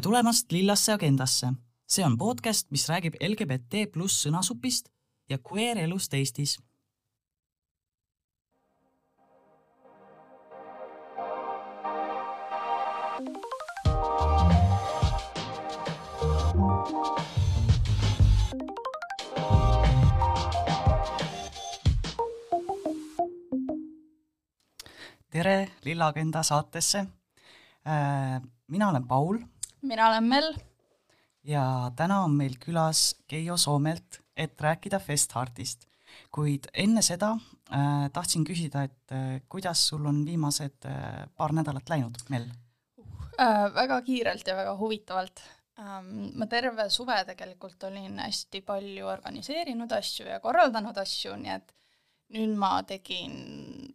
tere tulemast Lillasse agendasse. see on podcast, mis räägib LGBT pluss sõnasupist ja queer elust Eestis. tere Lilla Agenda saatesse. Äh, mina olen Paul mina olen Mel. ja täna on meil külas Keijo Soomelt, et rääkida Festheartist. kuid enne seda äh, tahtsin küsida, et äh, kuidas sul on viimased äh, paar nädalat läinud, Mel äh,? Väga kiirelt ja väga huvitavalt ähm,. ma terve suve tegelikult olin hästi palju organiseerinud asju ja korraldanud asju, nii et nüüd ma tegin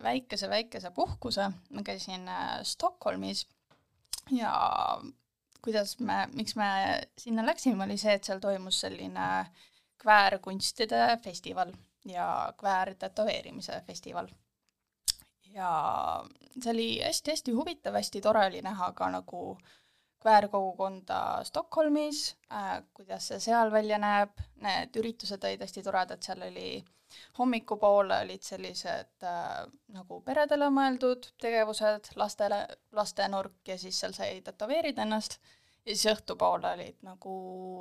väikese-väikese puhkuse, ma käisin äh, Stockholmis ja kuidas me, miks me sinna läksime, oli see, et seal toimus selline kväärkunstide festival ja kväärtätoveerimise festival. ja see oli hästi-hästi huvitav, hästi tore oli näha ka nagu kväärkogukonda Stockholmis äh,, kuidas see seal välja näeb, need üritused olid hästi toredad, seal oli hommikupoole olid sellised äh, nagu peredele mõeldud tegevused, lastele, lastenurk ja siis seal sai tätoveerida ennast. Ja siis õhtupoole olid nagu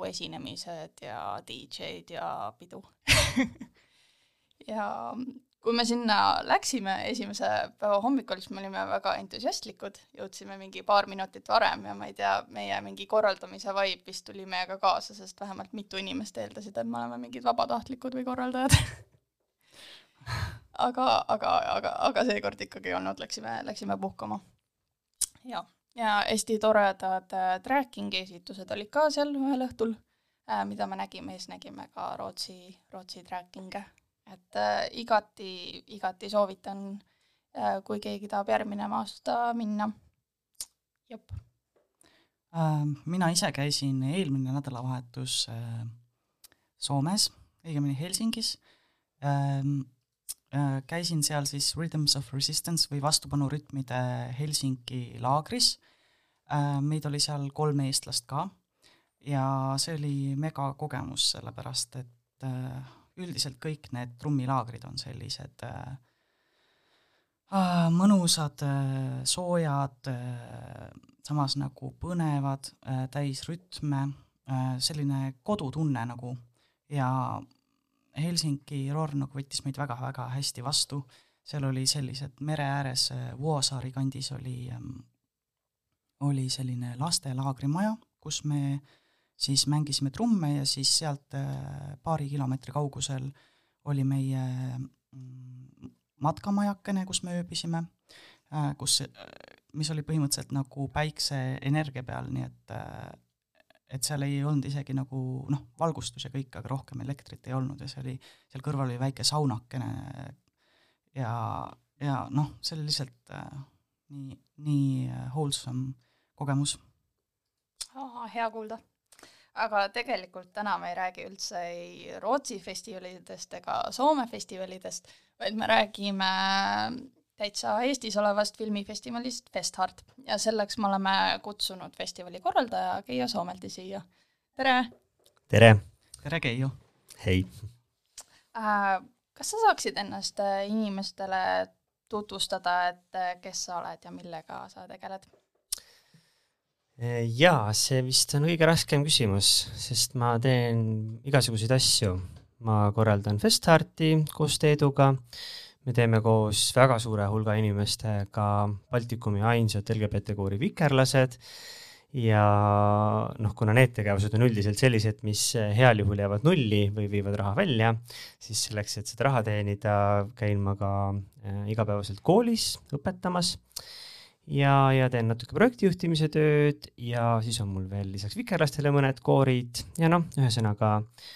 esinemised ja DJ-d ja pidu. Ja kui me sinna läksime esimese päeva hommikul, siis me olime väga entusiastlikud, jõudsime mingi paar minutit varem ja ma ei tea, meie mingi korraldamise vibe vist tuli meiega kaasa, sest vähemalt mitu inimest eeldasid, et me oleme mingid vabatahtlikud või korraldajad aga, aga, aga, aga seekord ikkagi ei olnud, läksime, läksime puhkama. jah ja hästi toredad äh, trackingi esitused olid ka seal ühel õhtul äh,, mida me nägime, siis nägime ka Rootsi, Rootsi tracking'e. et äh, igati, igati soovitan kui keegi tahab järgmine aasta minna. jep äh,. mina ise käisin eelmine nädalavahetus Soomes, õigemini Helsingis äh, Äh, käisin seal siis Rhythms of Resistance või vastupanurütmide Helsingi laagris, äh, meid oli seal kolm eestlast ka. Ja see oli megakogemus, sellepärast et äh, üldiselt kõik need trummilaagrid on sellised mõnusad, soojad, samas nagu põnevad, täis rütme, selline kodutunne nagu. Ja Helsingi Roornok võttis meid väga-väga hästi vastu, seal oli sellised mere ääres Vuosaari kandis oli, ähm, oli selline lastelaagrimaja, kus me siis mängisime trumme ja siis sealt äh, paari kilomeetri kaugusel oli meie mm, matkamajakene, kus me ööbisime, äh, kus, mis oli põhimõtteliselt nagu päikseenergia peal, nii et et seal ei olnud isegi nagu noh, valgustus ja kõik, aga rohkem elektrit ei olnud ja see oli, seal kõrval oli väike saunakene ja, ja noh, see oli lihtsalt äh, nii, nii äh, wholesome kogemus. hea kuulda. aga tegelikult täna me ei räägi üldse ei Rootsi festivalidest ega Soome festivalidest, vaid me räägime täitsa Eestis olevast filmifestivalist Festhart ja selleks me oleme kutsunud festivali korraldaja Keijo Soomelti siia. tere! tere! tere, Keijo! hei äh,! kas sa saaksid ennast äh, inimestele tutvustada, et äh, kes sa oled ja millega sa tegeled? Jaa, see vist on kõige raskem küsimus, sest ma teen igasuguseid asju. ma korraldan Festharti koos Teeduga äh, me teeme koos väga suure hulga inimestega Baltikumi ainsad LGBT koori Vikerlased ja noh, kuna need tegevused on üldiselt sellised, mis heal juhul jäävad nulli või viivad raha välja, siis selleks, et seda raha teenida, käin ma ka äh, igapäevaselt koolis õpetamas ja, ja teen natuke projektijuhtimise tööd ja siis on mul veel lisaks vikerlastele mõned koorid ja noh, ühesõnaga äh,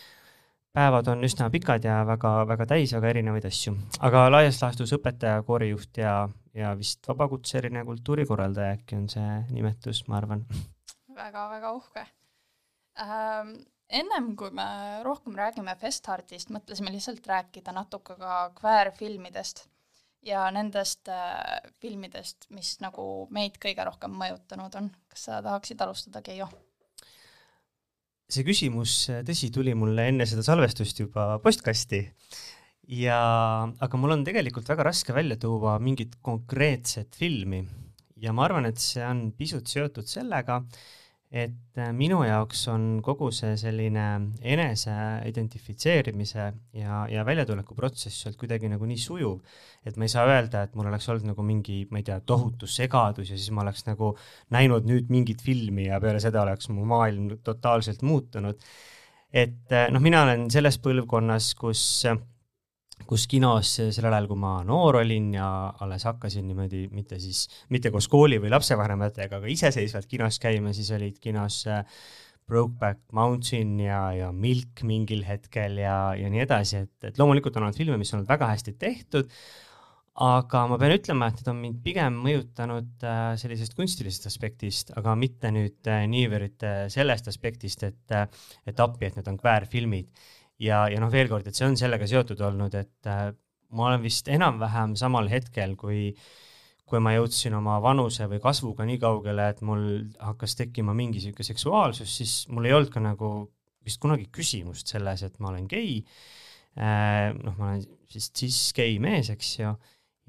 päevad on üsna pikad ja väga-väga täis väga erinevaid asju, aga laias laastus õpetaja, koorijuht ja, ja vist vabakutseline kultuurikorraldaja äkki on see nimetus, ma arvan väga,. väga-väga uhke ähm,. ennem kui me rohkem räägime Festartist, mõtlesime lihtsalt rääkida natuke ka kväärfilmidest ja nendest äh, filmidest, mis nagu meid kõige rohkem mõjutanud on. kas sa tahaksid alustada, Keijo? See küsimus, tõsi, tuli mulle enne seda salvestust juba postkasti. Ja, aga mul on tegelikult väga raske välja tuua mingit konkreetset filmi. Ja ma arvan, et see on pisut seotud sellega, et äh, minu jaoks on kogu see selline enese identifitseerimise ja, ja väljatuleku protsess sealt kuidagi nagu nii sujuv, et ma ei saa öelda, et mul oleks olnud nagu mingi, ma ei tea, tohutu segadus ja siis ma oleks nagu näinud nüüd mingit filmi ja peale seda oleks mu maailm totaalselt muutunud. et äh, noh, mina olen selles põlvkonnas, kus kus kinos sellel ajal, kui ma noor olin ja alles hakkasin niimoodi mitte siis, mitte koos kooli või lapsevanematega, aga iseseisvalt kinos käima, siis olid kinos äh, Brokeback Mountain ja, ja Milk mingil hetkel ja, ja nii edasi, et, et loomulikult on olnud filme, mis on olnud väga hästi tehtud, aga ma pean ütlema, et need on mind pigem mõjutanud äh, sellisest kunstilisest aspektist, aga mitte nüüd äh, niivõrd sellest aspektist, et, et appi, et need on kväärfilmid ja, ja noh, veel kord, et see on sellega seotud olnud, et äh, ma olen vist enam-vähem samal hetkel, kui, kui ma jõudsin oma vanuse või kasvuga nii kaugele, et mul hakkas tekkima mingi sihuke seksuaalsus, siis mul ei olnud ka nagu vist kunagi küsimust selles, et ma olen gei äh,. noh, ma olen siis cis gei mees, eks ju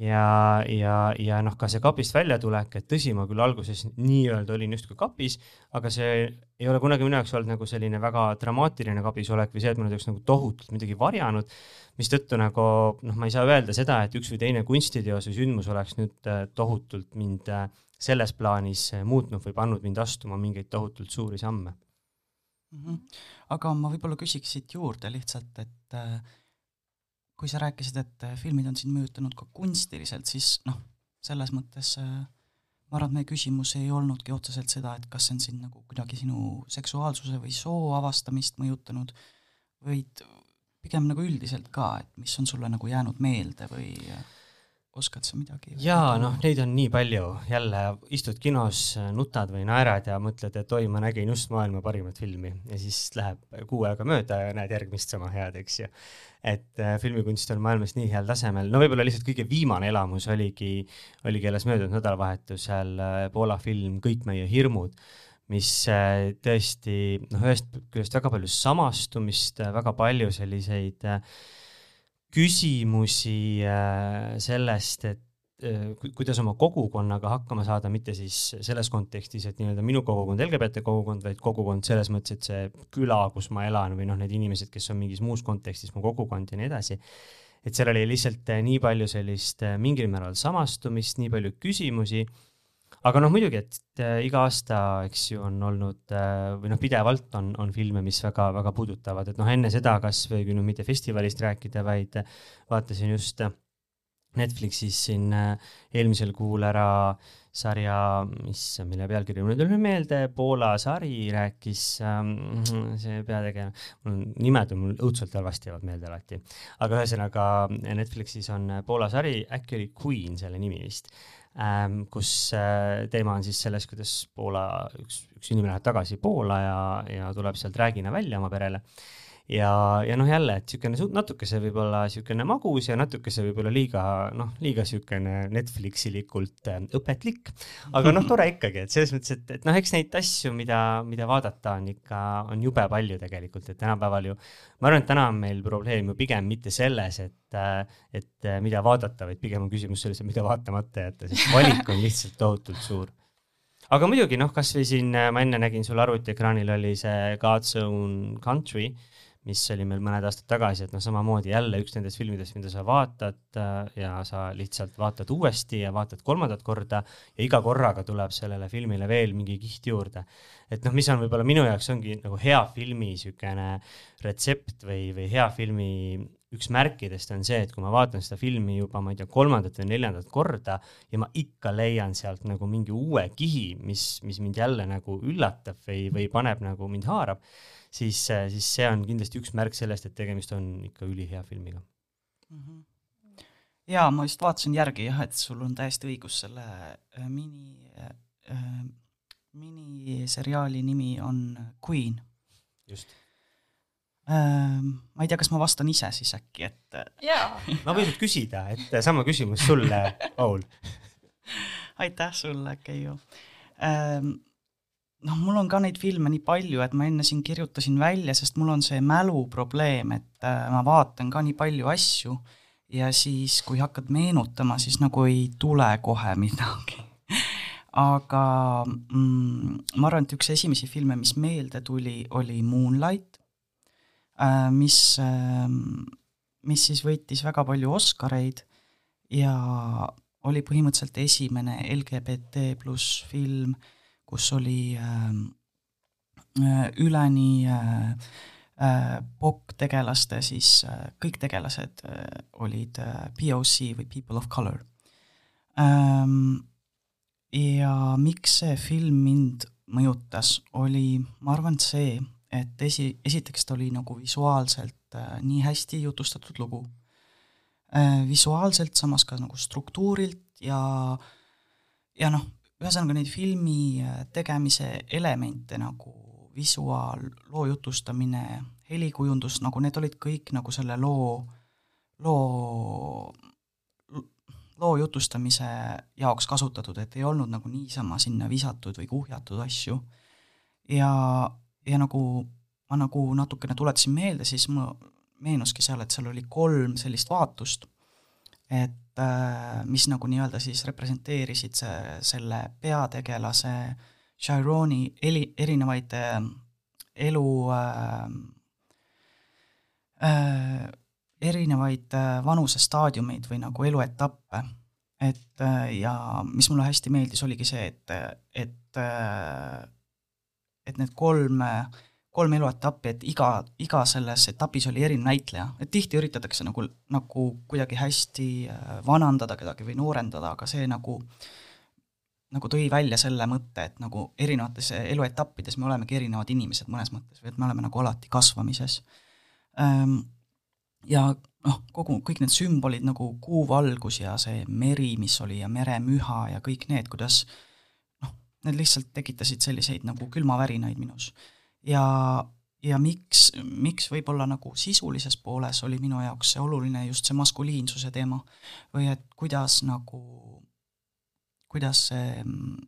ja, ja, ja noh, ka see kapist väljatulek, et tõsi, ma küll alguses nii-öelda olin justkui kapis, aga see ei ole kunagi minu jaoks olnud nagu selline väga dramaatiline kabisolek või see, et ma nüüd oleks nagu tohutult midagi varjanud, mistõttu nagu noh, ma ei saa öelda seda, et üks või teine kunstiteos või sündmus oleks nüüd äh, tohutult mind äh, selles plaanis äh, muutnud või pannud mind astuma mingeid tohutult suuri samme mm. -hmm. aga ma võib-olla küsiks siit juurde lihtsalt, et äh, kui sa rääkisid, et äh, filmid on sind mõjutanud ka kunstiliselt, siis noh, selles mõttes äh, ma arvan, et meie küsimus ei olnudki otseselt seda, et kas see on sind nagu kuidagi sinu seksuaalsuse või soo avastamist mõjutanud, vaid pigem nagu üldiselt ka, et mis on sulle nagu jäänud meelde või äh, oskad sa midagi? jaa, noh, neid on nii palju, jälle istud kinos, nutad või naerad ja mõtled, et oi, ma nägin just maailma parimat filmi ja siis läheb kuu aega mööda ja näed järgmist sama head, eks ju. et äh, filmikunst on maailmas nii heal tasemel, no võib-olla lihtsalt kõige viimane elamus oligi, oligi alles möödunud nädalavahetusel äh, Poola film Kõik meie hirmud mis äh, tõesti noh, ühest küljest väga palju samastumist, väga palju selliseid äh, küsimusi äh, sellest, et äh, kuidas oma kogukonnaga hakkama saada, mitte siis selles kontekstis, et nii-öelda minu kogukond, LGBT kogukond, vaid kogukond selles mõttes, et see küla, kus ma elan või noh, need inimesed, kes on mingis muus kontekstis mu kogukond ja nii edasi. et seal oli lihtsalt äh, nii palju sellist mingil määral samastumist, nii palju küsimusi aga noh, muidugi, et äh, iga aasta, eks ju, on olnud äh, või noh, pidevalt on, on filme, mis väga-väga puudutavad, et noh, enne seda kasvõi kui nüüd mitte festivalist rääkida, vaid vaatasin just Netflixis siin äh, eelmisel kuul ära sarja, mis, mille pealkiri mul ei tule meelde, Poola sari rääkis ähm,, see peategelane, mul nimed on mul õudselt halvasti jäävad meelde alati. aga ühesõnaga Netflixis on Poola sari, äkki oli Queen selle nimi vist kus äh, teema on siis selles, kuidas Poola, üks, üks inimene läheb tagasi Poola ja, ja tuleb sealt räägina välja oma perele ja, ja noh, jälle, et niisugune natukese võib-olla niisugune magus ja natukese võib-olla liiga noh, liiga niisugune Netflixilikult äh, õpetlik, aga noh, tore ikkagi, et selles mõttes, et, et noh, eks neid asju, mida, mida vaadata on ikka, on jube palju tegelikult, et tänapäeval ju, ma arvan, et täna on meil probleem ju pigem mitte selles, et, äh, et äh, mida vaadata, vaid pigem on küsimus selles, et mida vaatamata jätta, sest valik on lihtsalt tohutult suur. Aga muidugi noh, kasvõi siin ma enne nägin sul arvutiekraanil oli see God's Own Country mis oli meil mõned aastad tagasi, et noh, samamoodi jälle üks nendest filmidest, mida sa vaatad äh, ja sa lihtsalt vaatad uuesti ja vaatad kolmandat korda ja iga korraga tuleb sellele filmile veel mingi kiht juurde. et noh, mis on võib-olla minu jaoks ongi nagu hea filmi niisugune retsept või, või hea filmi üks märkidest on see, et kui ma vaatan seda filmi juba, ma ei tea, kolmandat või neljandat korda ja ma ikka leian sealt nagu mingi uue kihi, mis, mis mind jälle nagu üllatab või, või paneb nagu mind haarab siis, siis see on kindlasti üks märk sellest, et tegemist on ikka ülihea filmiga mm. -hmm jaa, ma just vaatasin järgi jah, et sul on täiesti õigus, selle äh, mini äh,, miniseriaali nimi on Queen. just äh,. Ma ei tea, kas ma vastan ise siis äkki, et äh, jaa ma võin küsida, et sama küsimus sulle, Paul aitäh sulle, Keiu ähm,. Noh, mul on ka neid filme nii palju, et ma enne siin kirjutasin välja, sest mul on see mäluprobleem, et äh, ma vaatan ka nii palju asju ja siis, kui hakkad meenutama, siis nagu ei tule kohe midagi. Aga mm, ma arvan, et üks esimesi filme, mis meelde tuli, oli Moonlight, äh, mis, ähm, mis siis võitis väga palju Oscareid ja oli põhimõtteliselt esimene LGBT pluss film, kus oli ähm, äh, üleni äh, äh, POC-tegelaste siis kõik tegelased olid POC või People of Color ähm,. ja miks see film mind mõjutas, oli, ma arvan, see, et esi, esiteks ta oli nagu visuaalselt nii hästi jutustatud lugu visuaalselt, samas ka nagu struktuurilt ja ja noh, ühesõnaga neid filmi äh, tegemise elemente nagu visuaal, loo jutustamine, helikujundus, nagu need olid kõik nagu selle loo, loo, loo jutustamise jaoks kasutatud, et ei olnud nagu niisama sinna visatud või kuhjatud asju. ja, ja nagu ma nagu natukene tuletasin meelde, siis mul meenuski seal, et seal oli kolm sellist vaatust, et Äh, mis nagu nii-öelda siis representeerisid see, selle peategelase Chironi eli, erinevaid äh, elu äh, äh, erinevaid vanusestaadiumeid või nagu eluetappe. et ja mis mulle hästi meeldis, oligi see, et, et et need kolm äh, kolm eluetappi, et iga, iga selles etapis oli erinev näitleja, et tihti üritatakse nagu, nagu kuidagi hästi äh, vanandada kedagi või noorendada, aga see nagu nagu tõi välja selle mõtte, et nagu erinevates eluetappides me olemegi erinevad inimesed mõnes mõttes või et me oleme nagu alati kasvamises. Ehm, ja noh, kogu, kõik need sümbolid nagu kuuvalgus ja see meri, mis oli ja meremüha ja kõik need, kuidas noh, need lihtsalt tekitasid selliseid nagu külmavärinaid minus ja, ja miks, miks võib-olla nagu sisulises pooles oli minu jaoks see oluline just see maskuliinsuse teema või et kuidas nagu, kuidas see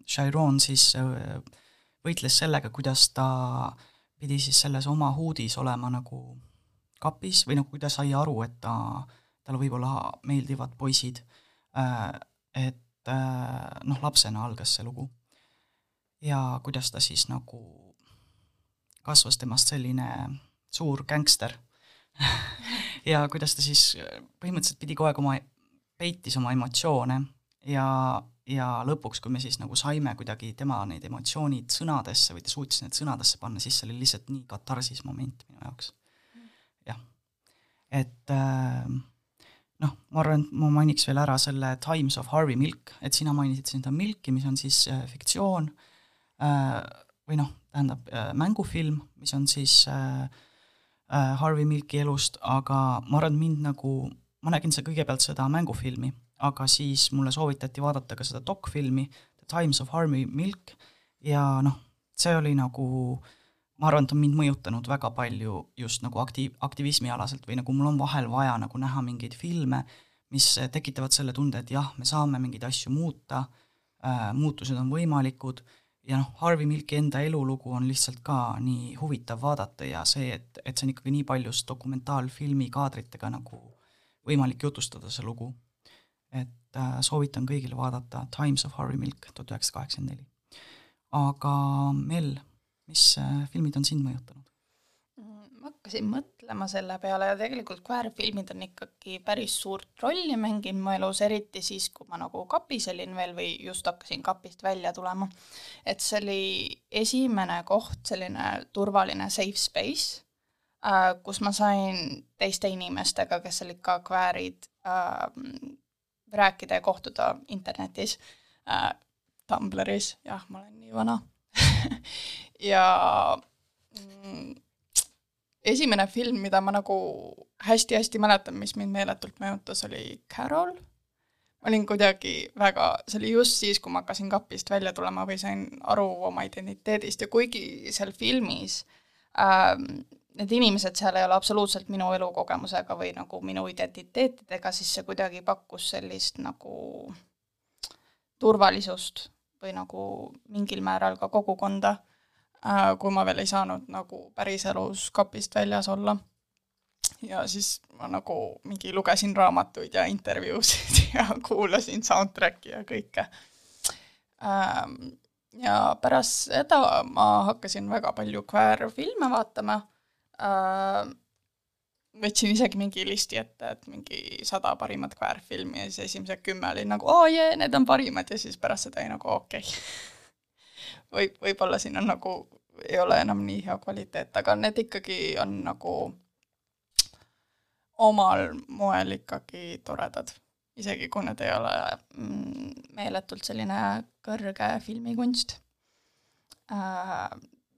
Chiron siis äh, võitles sellega, kuidas ta pidi siis selles oma huudis olema nagu kapis või noh, kui ta sai aru, et ta, talle võib-olla meeldivad poisid, äh, et äh, noh, lapsena algas see lugu. ja kuidas ta siis nagu kasvas temast selline suur gängster. Ja kuidas ta siis põhimõtteliselt pidi kogu aeg oma, peitis oma emotsioone ja, ja lõpuks, kui me siis nagu saime kuidagi tema need emotsioonid sõnadesse või ta suutis need sõnadesse panna, siis see oli lihtsalt nii katarsis moment minu jaoks. jah, et äh, noh, ma arvan, et ma mainiks veel ära selle Times of Harvey Milk, et sina mainisid seda Milki, mis on siis äh, fiktsioon. Äh,, või noh, tähendab äh, mängufilm, mis on siis äh, äh, Harvey Milki elust, aga ma arvan, et mind nagu, ma nägin seda kõigepealt seda mängufilmi, aga siis mulle soovitati vaadata ka seda dokfilmi The Times of Harvey Milk ja noh, see oli nagu, ma arvan, et on mind mõjutanud väga palju just nagu aktiiv, aktivismialaselt või nagu mul on vahel vaja nagu näha mingeid filme, mis tekitavad selle tunde, et jah, me saame mingeid asju muuta äh,, muutused on võimalikud ja noh, Harvey Milki enda elulugu on lihtsalt ka nii huvitav vaadata ja see, et, et see on ikkagi nii paljus dokumentaalfilmi kaadritega nagu võimalik jutustada, see lugu. et äh, soovitan kõigile vaadata Times of Harvey Milk tuhat üheksasada kaheksakümmend neli. aga Mel, mis äh, filmid on sind mõjutanud? ma hakkasin mõtlema selle peale ja tegelikult queer-filmid on ikkagi päris suurt rolli mänginud mu elus, eriti siis, kui ma nagu kapis olin veel või just hakkasin kapist välja tulema. et see oli esimene koht, selline turvaline safe space äh,, kus ma sain teiste inimestega, kes olid ka queer'id äh,, rääkida ja kohtuda internetis äh,, Tumblris, jah, ma olen nii vana ja mm, esimene film, mida ma nagu hästi-hästi mäletan, mis mind meeletult mõjutas, oli Carol. ma olin kuidagi väga, see oli just siis, kui ma hakkasin kapist välja tulema või sain aru oma identiteedist ja kuigi seal filmis ähm, need inimesed seal ei ole absoluutselt minu elukogemusega või nagu minu identiteetidega, siis see kuidagi pakkus sellist nagu turvalisust või nagu mingil määral ka kogukonda kui ma veel ei saanud nagu päriselus kapist väljas olla. ja siis ma nagu mingi lugesin raamatuid ja intervjuusid ja kuulasin soundtrack'i ja kõike. Ähm, ja pärast seda ma hakkasin väga palju kväärfilme vaatama äh, võtsin isegi mingi listi ette, et mingi sada parimat kväärfilmi ja siis esimesed kümme olid nagu oo oh, jee need on parimad ja siis pärast seda oli nagu okei okay. või võib-olla siin on nagu, ei ole enam nii hea kvaliteet, aga need ikkagi on nagu omal moel ikkagi toredad. isegi kui need ei ole mm, meeletult selline kõrge filmikunst äh,.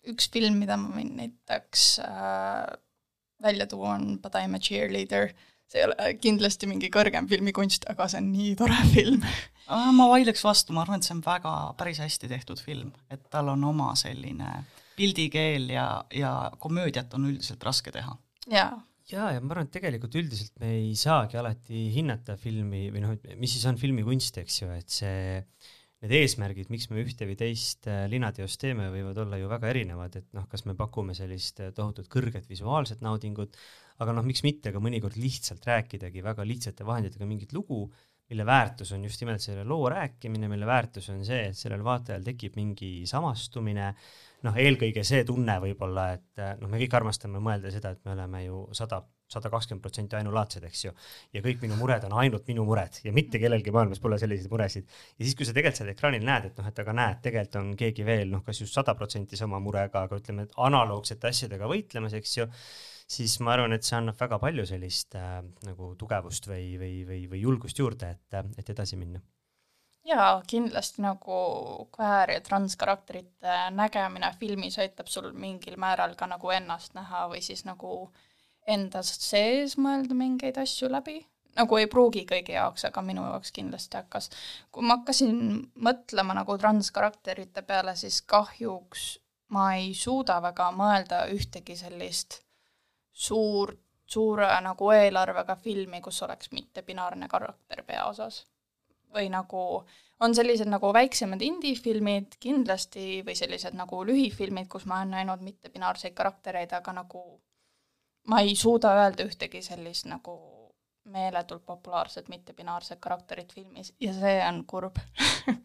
üks film, mida ma võin näiteks äh, välja tuua, on But I m a cheerleader. See ei ole kindlasti mingi kõrgem filmikunst, aga see on nii tore film ma vaidleks vastu, ma arvan, et see on väga, päris hästi tehtud film, et tal on oma selline pildikeel ja, ja komöödiat on üldiselt raske teha. jaa ja, ja ma arvan, et tegelikult üldiselt me ei saagi alati hinnata filmi või noh, et mis siis on filmikunst, eks ju, et see need eesmärgid, miks me ühte või teist äh, linateost teeme, võivad olla ju väga erinevad, et noh, kas me pakume sellist äh, tohutut kõrget visuaalset naudingut, aga noh, miks mitte ka mõnikord lihtsalt rääkidagi väga lihtsate vahenditega mingit lugu, mille väärtus on just nimelt selle loo rääkimine, mille väärtus on see, et sellel vaatajal tekib mingi samastumine, noh, eelkõige see tunne võib-olla, et noh, me kõik armastame mõelda seda, et me oleme ju sada sada kakskümmend protsenti ainulaadsed, eks ju. ja kõik minu mured on ainult minu mured ja mitte kellelgi maailmas pole selliseid muresid. ja siis, kui sa tegelikult seal ekraanil näed, et noh, et aga näed, tegelikult on keegi veel noh, kas just sada protsenti sama murega, aga ütleme, et analoogsete asjadega võitlemas, eks ju, siis ma arvan, et see annab väga palju sellist äh, nagu tugevust või, või, või, või julgust juurde, et, et edasi minna jaa, kindlasti nagu queer ja transkarakterite nägemine filmis aitab sul mingil määral ka nagu ennast näha või siis nagu äh, enda sees mõelda mingeid asju läbi, nagu ei pruugi kõigi jaoks, aga minu jaoks kindlasti hakkas. kui ma hakkasin mõtlema nagu transkarakterite peale, siis kahjuks ma ei suuda väga mõelda ühtegi sellist suurt, suure nagu eelarvega filmi, kus oleks mittepinaarne karakter peaosas. või nagu on sellised nagu väiksemad indie-filmid kindlasti või sellised nagu lühifilmid, kus ma olen näinud mittepinaarseid karaktereid, aga nagu ma ei suuda öelda ühtegi sellist nagu meeletult populaarset mittepinaarset karakterit filmis ja see on kurb.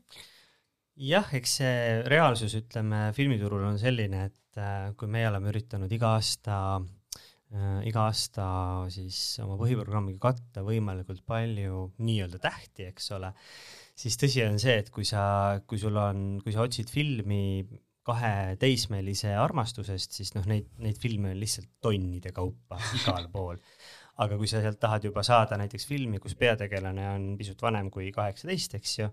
Jah, eks see reaalsus, ütleme, filmiturul on selline, et äh, kui meie oleme üritanud iga aasta äh,, iga aasta siis oma põhiprogrammiga katta võimalikult palju nii-öelda tähti, eks ole, siis tõsi on see, et kui sa, kui sul on, kui sa otsid filmi kahe teismelise armastusest, siis noh, neid, neid filme on lihtsalt tonnide kaupa igal pool. aga kui sa sealt tahad juba saada näiteks filmi, kus peategelane on pisut vanem kui kaheksateist, eks ju,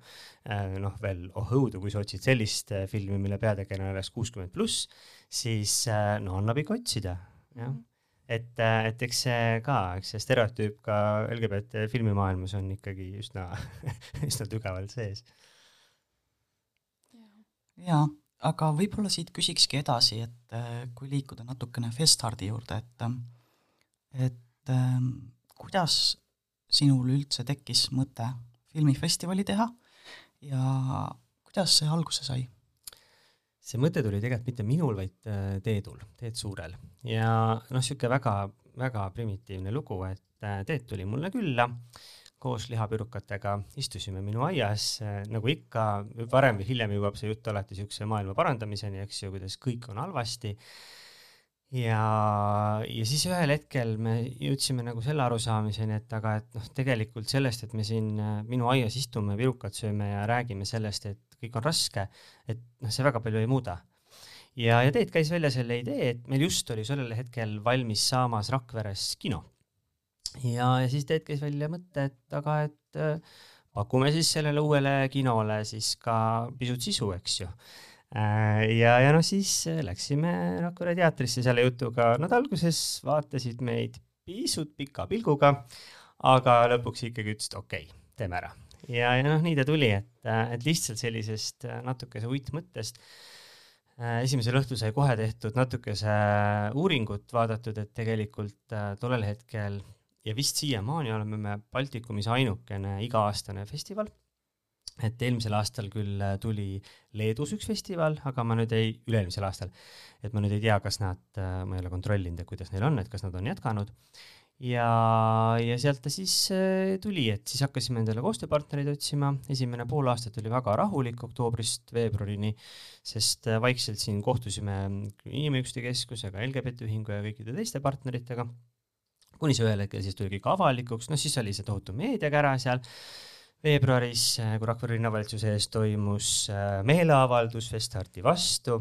äh, noh, veel oh õudu, kui sa otsid sellist äh, filmi, mille peategelane oleks kuuskümmend pluss, siis äh, no annab ikka otsida, jah et, et eks see ka, eks see stereotüüp ka LGBT filmimaailmas on ikkagi üsna üsna tugevalt sees. jaa aga võib-olla siit küsikski edasi, et äh, kui liikuda natukene Festardi juurde, et et ähm, kuidas sinul üldse tekkis mõte filmifestivali teha ja kuidas see alguse sai? see mõte tuli tegelikult mitte minul, vaid äh, Teedul, Teet Suurel ja noh, niisugune väga, väga primitiivne lugu, et äh, Teet tuli mulle külla koos lihapürukatega istusime minu aias, nagu ikka, varem või hiljem jõuab see jutt alati niisuguse maailma parandamiseni, eks ju, kuidas kõik on halvasti. ja, ja siis ühel hetkel me jõudsime nagu selle arusaamiseni, et aga et noh, tegelikult sellest, et me siin minu aias istume, pirukat sööme ja räägime sellest, et kõik on raske, et noh, see väga palju ei muuda. Ja, ja Teet käis välja selle idee, et meil just oli sellel hetkel valmis saamas Rakveres kino ja, ja siis Teet käis välja mõtte, et aga et äh, pakume siis sellele uuele kinole siis ka pisut sisu, eks ju äh,. ja, ja noh, siis läksime Rakvere teatrisse selle jutuga, nad alguses vaatasid meid pisut pika pilguga, aga lõpuks ikkagi ütlesid okei okay,, teeme ära. ja, ja noh, nii ta tuli, et, et lihtsalt sellisest natukese uitmõttest äh, esimesel õhtul sai kohe tehtud natukese uuringut vaadatud, et tegelikult äh, tollel hetkel ja vist siiamaani oleme me Baltikumis ainukene iga-aastane festival, et eelmisel aastal küll äh, tuli Leedus üks festival, aga ma nüüd ei, üle-eelmisel aastal, et ma nüüd ei tea, kas nad, äh, ma ei ole kontrollinud, et kuidas neil on, et kas nad on jätkanud. ja, ja sealt ta siis äh, tuli, et siis hakkasime endale koostööpartnereid otsima, esimene pool aastat oli väga rahulik oktoobrist veebruarini, sest vaikselt siin kohtusime Inimõiguste Keskusega, LGBT Ühingu ja kõikide teiste partneritega, kuni see ühel hetkel siis tuli kõik avalikuks, noh siis oli see tohutu meediakära seal. Veebruaris, äh, kui Rakvere linnavalitsuse ees toimus äh, meeleavaldus Festarti vastu,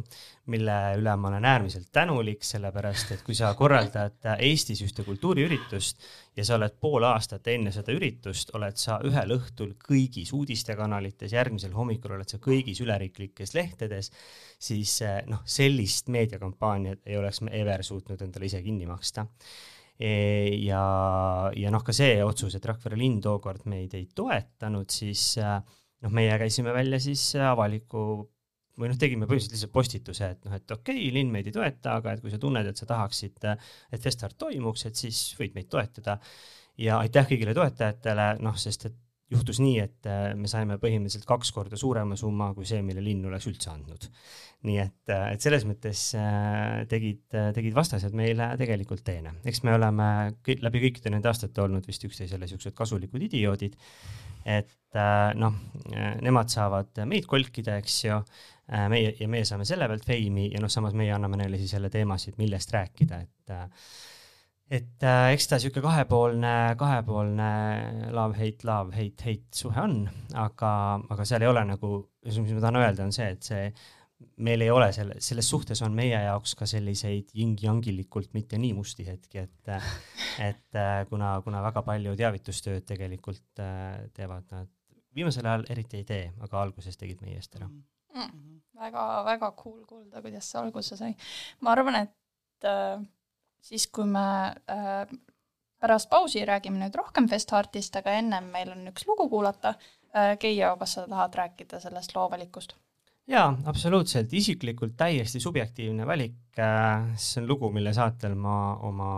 mille üle ma olen äärmiselt tänulik, sellepärast et kui sa korraldad äh, Eestis ühte kultuuriüritust ja sa oled pool aastat enne seda üritust, oled sa ühel õhtul kõigis uudistekanalites, järgmisel hommikul oled sa kõigis üleriiklikes lehtedes, siis noh, sellist meediakampaaniat ei oleks me ever suutnud endale ise kinni maksta ja, ja noh, ka see otsus, et Rakvere linn tookord meid ei toetanud, siis äh, noh, meie käisime välja siis avaliku või noh, tegime põhimõtteliselt lihtsalt postituse, et noh, et okei okay,, linn meid ei toeta, aga et kui sa tunned, et sa tahaksid, et Festart toimuks, et siis võid meid toetada. ja aitäh kõigile toetajatele, noh, sest et juhtus nii, et äh, me saime põhimõtteliselt kaks korda suurema summa kui see, mille linn oleks üldse andnud. nii et, äh, et selles mõttes äh, tegid, tegid vastased meile tegelikult teene. eks me oleme kõik, läbi kõikide nende aastate olnud vist üksteisele siuksed kasulikud idioodid. et noh, nemad saavad meid kolkida, eks ju, meie ja meie saame selle pealt feimi ja noh, samas meie anname neile siis jälle teemasid, millest rääkida, et et äh, eks ta sihuke kahepoolne, kahepoolne love, hate, love, hate, hate suhe on, aga, aga seal ei ole nagu, mis ma tahan öelda, on see, et see, meil ei ole selle, selles suhtes on meie jaoks ka selliseid yin-yangilikult mitte nii musti hetki, et, et äh, kuna, kuna väga palju teavitustööd tegelikult äh, teevad nad, viimasel ajal eriti ei tee, aga alguses tegid meie eest ära mm.. väga-väga cool kuulda, kuidas see alguse sai. ma arvan, et äh siis kui me äh, pärast pausi räägime nüüd rohkem Festartist, aga ennem meil on üks lugu kuulata äh,. Keijo, kas sa tahad rääkida sellest loo valikust? jaa, absoluutselt, isiklikult täiesti subjektiivne valik äh,. see on lugu, mille saatel ma oma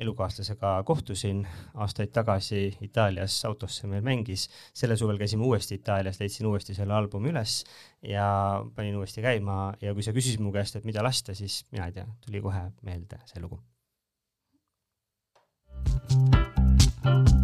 elukaaslasega kohtusin aastaid tagasi Itaalias, autos see meil mängis, sellel suvel käisime uuesti Itaalias, leidsin uuesti selle albumi üles ja panin uuesti käima ja kui sa küsisid mu käest, et mida lasta, siis mina ei tea, tuli kohe meelde see lugu. thank you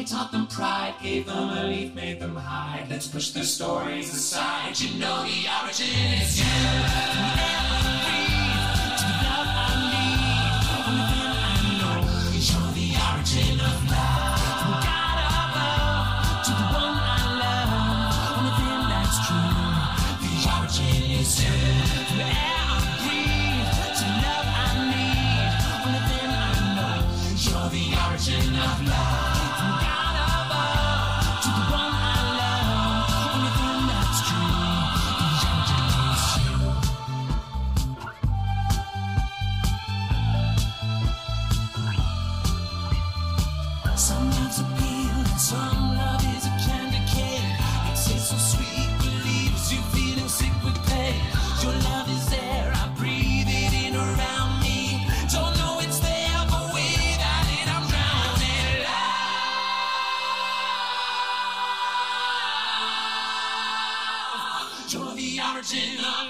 them taught them pride, gave them leaf, made them hide. Let's push their stories aside. You know the origin is you. You're the origin margin.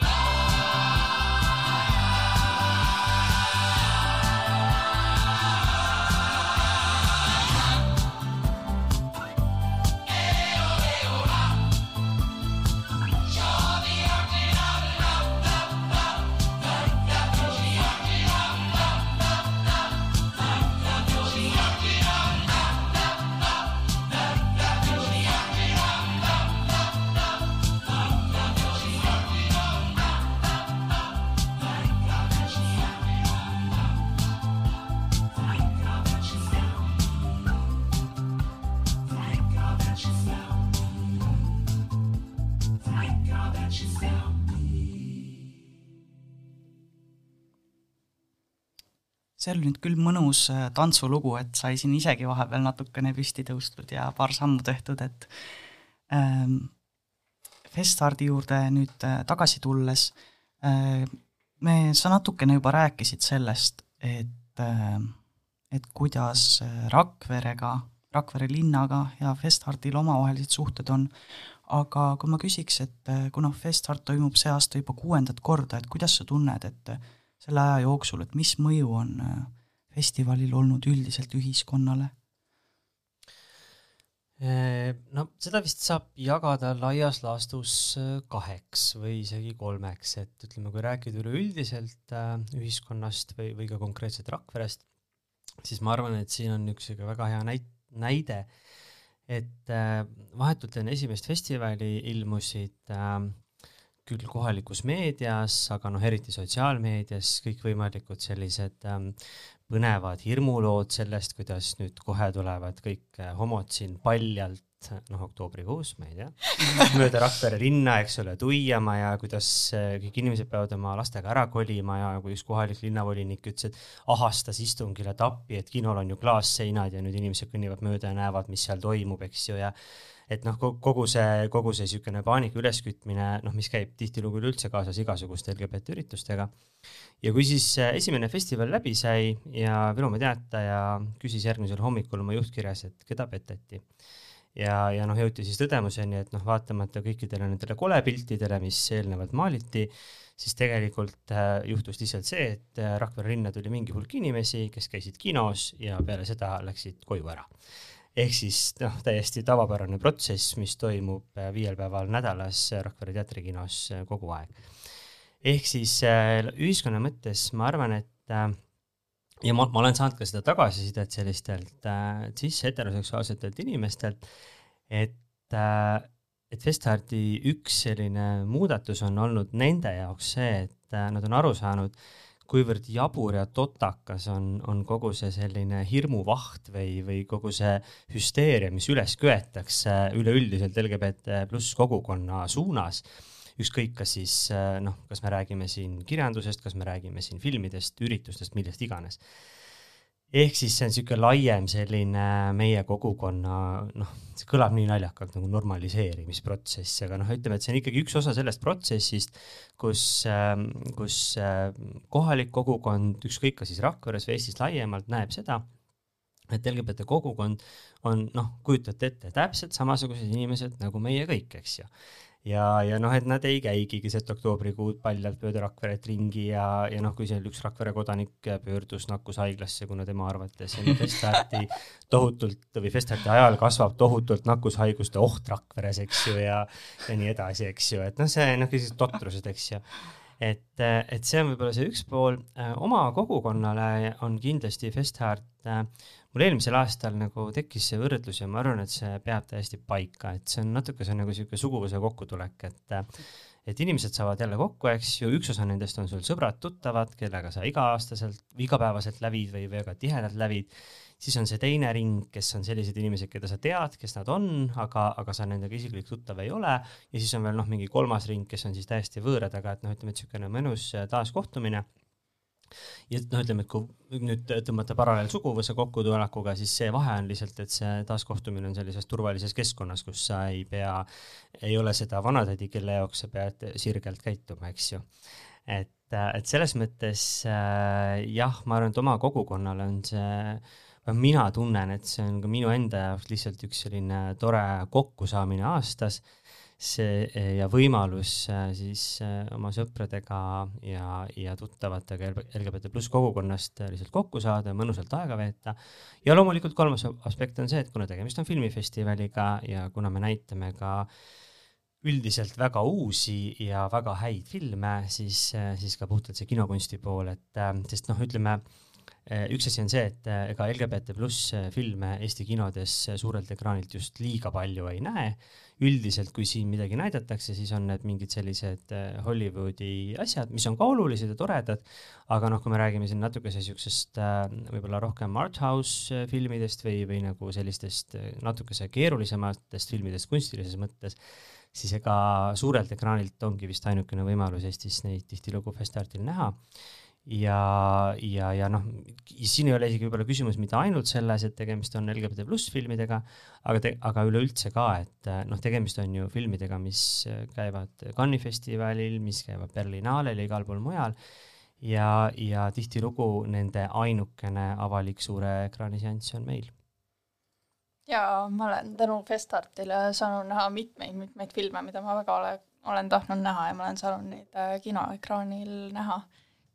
See oli nüüd küll mõnus äh, tantsulugu, et sai siin isegi vahepeal natukene püsti tõustud ja paar sammu tehtud, et ähm, Festardi juurde nüüd äh, tagasi tulles äh, me, sa natukene juba rääkisid sellest, et äh, et kuidas äh, Rakverega, Rakvere linnaga ja Festardil omavahelised suhted on, aga kui ma küsiks, et kuna Festard toimub see aasta juba kuuendat korda, et kuidas sa tunned, et äh, selle aja jooksul, et mis mõju on äh, festivalil olnud üldiselt ühiskonnale? no seda vist saab jagada laias laastus äh, kaheks või isegi kolmeks, et ütleme, kui rääkida üleüldiselt äh, ühiskonnast või, või ka konkreetselt Rakverest, siis ma arvan, et siin on üks väga hea näit-, näide, et äh, vahetult enne esimest festivali ilmusid äh, küll kohalikus meedias, aga noh, eriti sotsiaalmeedias kõikvõimalikud sellised ähm, põnevad hirmulood sellest, kuidas nüüd kohe tulevad kõik äh, homod siin paljalt, noh, oktoobrikuus, ma ei tea, mööda Rakvere linna, eks ole, tuiama ja kuidas äh, kõik inimesed peavad oma lastega ära kolima ja kui üks kohalik linnavolinik ütles, et ahastas istungile tappi, et kinol on ju klaasseinad ja nüüd inimesed kõnnivad mööda ja näevad, mis seal toimub, eks ju, ja et noh, kogu see, kogu see niisugune paanika üleskütmine, noh, mis käib tihtilugu üleüldse kaasas igasuguste LGBT üritustega. ja kui siis äh, esimene festival läbi sai ja Virumaa Teataja küsis järgmisel hommikul oma juhtkirjas, et keda peteti. ja, ja noh, jõuti siis tõdemuseni, et noh, vaatamata kõikidele nendele kolepiltidele, mis eelnevalt maaliti, siis tegelikult äh, juhtus lihtsalt see, et äh, Rakvere linna tuli mingi hulk inimesi, kes käisid kinos ja peale seda läksid koju ära ehk siis noh, täiesti tavapärane protsess, mis toimub äh, viiel päeval nädalas Rakvere teatrikinos äh, kogu aeg. ehk siis äh, ühiskonna mõttes ma arvan, et äh, ja ma, ma olen saanud ka seda tagasisidet sellistelt äh, cis-heteroseksuaalsetelt inimestelt, et äh, et Festardi üks selline muudatus on olnud nende jaoks see, et äh, nad on aru saanud, kuivõrd jabur ja totakas on, on kogu see selline hirmuvaht või, või kogu see hüsteeria, mis üles köetakse üleüldiselt LGBT pluss kogukonna suunas. ükskõik, kas siis noh, kas me räägime siin kirjandusest, kas me räägime siin filmidest, üritustest, millest iganes ehk siis see on niisugune laiem selline meie kogukonna noh, see kõlab nii naljakalt nagu normaliseerimisprotsess, aga noh, ütleme, et see on ikkagi üks osa sellest protsessist, kus, kus kohalik kogukond, ükskõik kas siis Rakveres või Eestis laiemalt, näeb seda, et LGBT kogukond on noh, kujutate ette, täpselt samasugused inimesed nagu meie kõik, eks ju. Ja, ja noh, et nad ei käigi keset oktoobrikuud paljalt mööda Rakveret ringi ja, ja noh, kui seal üks Rakvere kodanik pöördus nakkushaiglasse, kuna tema arvates Festarti tohutult või Festarti ajal kasvab tohutult nakkushaiguste oht Rakveres, eks ju, ja, ja nii edasi, eks ju, et noh, see noh, sellised totrused, eks ju et, et see on võib-olla see üks pool, oma kogukonnale on kindlasti Festhart äh, mul eelmisel aastal nagu tekkis see võrdlus ja ma arvan, et see peab täiesti paika, et see on natuke, see on nagu niisugune suguvõsa kokkutulek, et et inimesed saavad jälle kokku, eks ju, üks osa nendest on sul sõbrad-tuttavad, kellega sa iga-aastaselt, igapäevaselt lävid või väga tihedalt lävid, siis on see teine ring, kes on sellised inimesed, keda sa tead, kes nad on, aga, aga sa nendega isiklik tuttav ei ole, ja siis on veel noh, mingi kolmas ring, kes on siis täiesti võõrad, aga et noh, ütleme, et niisugune mõnus taaskohtumine ja noh, ütleme, et kui nüüd tõmmata paralleel suguvõsa kokkutulekuga, siis see vahe on lihtsalt, et see taaskohtumine on sellises turvalises keskkonnas, kus sa ei pea, ei ole seda vanatädi, kelle jaoks sa pead sirgelt käituma, eks ju. et, et selles mõttes äh, jah, ma arvan, et oma kogukonnale on see mina tunnen, et see on ka minu enda jaoks lihtsalt üks selline tore kokkusaamine aastas see eh, ja võimalus eh, siis eh, oma sõpradega ja, ja tuttavatega LGBT pluss kogukonnast lihtsalt kokku saada ja mõnusalt aega veeta. ja loomulikult kolmas aspekt on see, et kuna tegemist on filmifestivaliga ja kuna me näitame ka üldiselt väga uusi ja väga häid filme, siis, siis ka puhtalt see kinokunsti pool, et sest noh, ütleme üks asi on see, et ega LGBT pluss filme Eesti kinodes suurelt ekraanilt just liiga palju ei näe. Üldiselt, kui siin midagi näidatakse, siis on need mingid sellised äh, Hollywoodi asjad, mis on ka olulised ja toredad, aga noh, kui me räägime siin natukese äh, võib-olla rohkem art house äh, filmidest või, või nagu sellistest natukese keerulisematest filmidest kunstilises mõttes, siis ega suurelt ekraanilt ongi vist ainukene võimalus Eestis neid tihtilugu Festartil näha ja, ja, ja noh, siin ei ole isegi võib-olla küsimus mitte ainult selles, et tegemist on LGBT pluss filmidega, aga te-, aga üleüldse ka, et noh, tegemist on ju filmidega, mis käivad Cannes'i festivalil, mis käivad Berlinaalel ja igal pool mujal. Ja, ja tihtilugu nende ainukene avalik suure ekraani seanss on meil. Ja ma olen tänu Festartile saanud näha mitmeid-mitmeid filme, mida ma väga ole, olen tahtnud näha ja ma olen saanud neid äh, kinoekraanil näha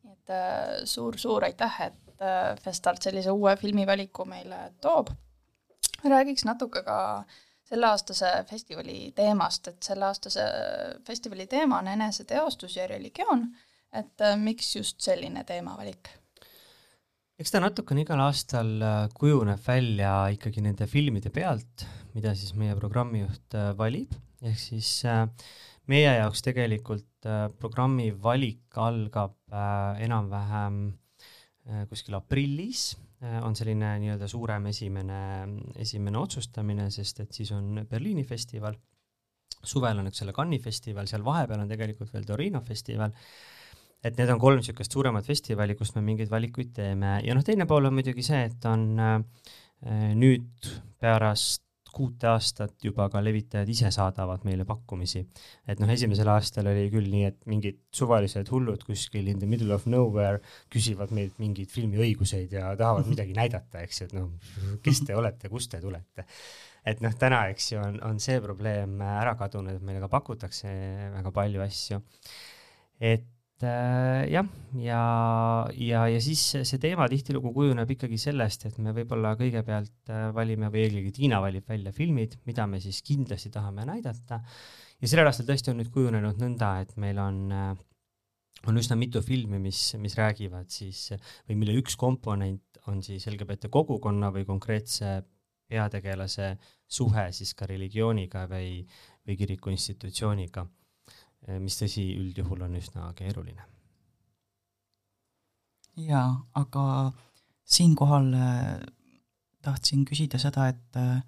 nii et suur-suur äh, aitäh, et äh, Festart sellise uue filmivaliku meile toob. räägiks natuke ka selleaastase festivali teemast, et selleaastase festivali teema on eneseteostus ja religioon, et äh, miks just selline teemavalik? eks ta natukene igal aastal kujuneb välja ikkagi nende filmide pealt, mida siis meie programmijuht valib, ehk siis meie jaoks tegelikult programmi valik algab äh, enam-vähem äh, kuskil aprillis, on selline nii-öelda suurem esimene, esimene otsustamine, sest et siis on Berliini festival, suvel on, eks ole, Cannes'i festival, seal vahepeal on tegelikult veel Torino festival, et need on kolm niisugust suuremat festivali, kust me mingeid valikuid teeme. Ja noh, teine pool on muidugi see, et on nüüd pärast kuute aastat juba ka levitajad ise saadavad meile pakkumisi. et noh, esimesel aastal oli küll nii, et mingid suvalised hullud kuskil in the middle of nowhere küsivad meilt mingeid filmiõiguseid ja tahavad midagi näidata, eks ju, et noh, kes te olete, kust te tulete. et noh, täna, eks ju, on, on see probleem ära kadunud, et meile ka pakutakse väga palju asju. et jah, ja, ja, ja siis see teema tihtilugu kujuneb ikkagi sellest, et me võib-olla kõigepealt äh, valime või eelkõige Tiina valib välja filmid, mida me siis kindlasti tahame näidata. ja sellel aastal tõesti on nüüd kujunenud nõnda, et meil on äh, on üsna mitu filmi, mis, mis räägivad siis või mille üks komponent on siis LGBT kogukonna või konkreetse peategelase suhe siis ka religiooniga või, või kiriku institutsiooniga mis tõsi, üldjuhul on üsna keeruline. jaa, aga siinkohal äh, tahtsin küsida seda, et äh,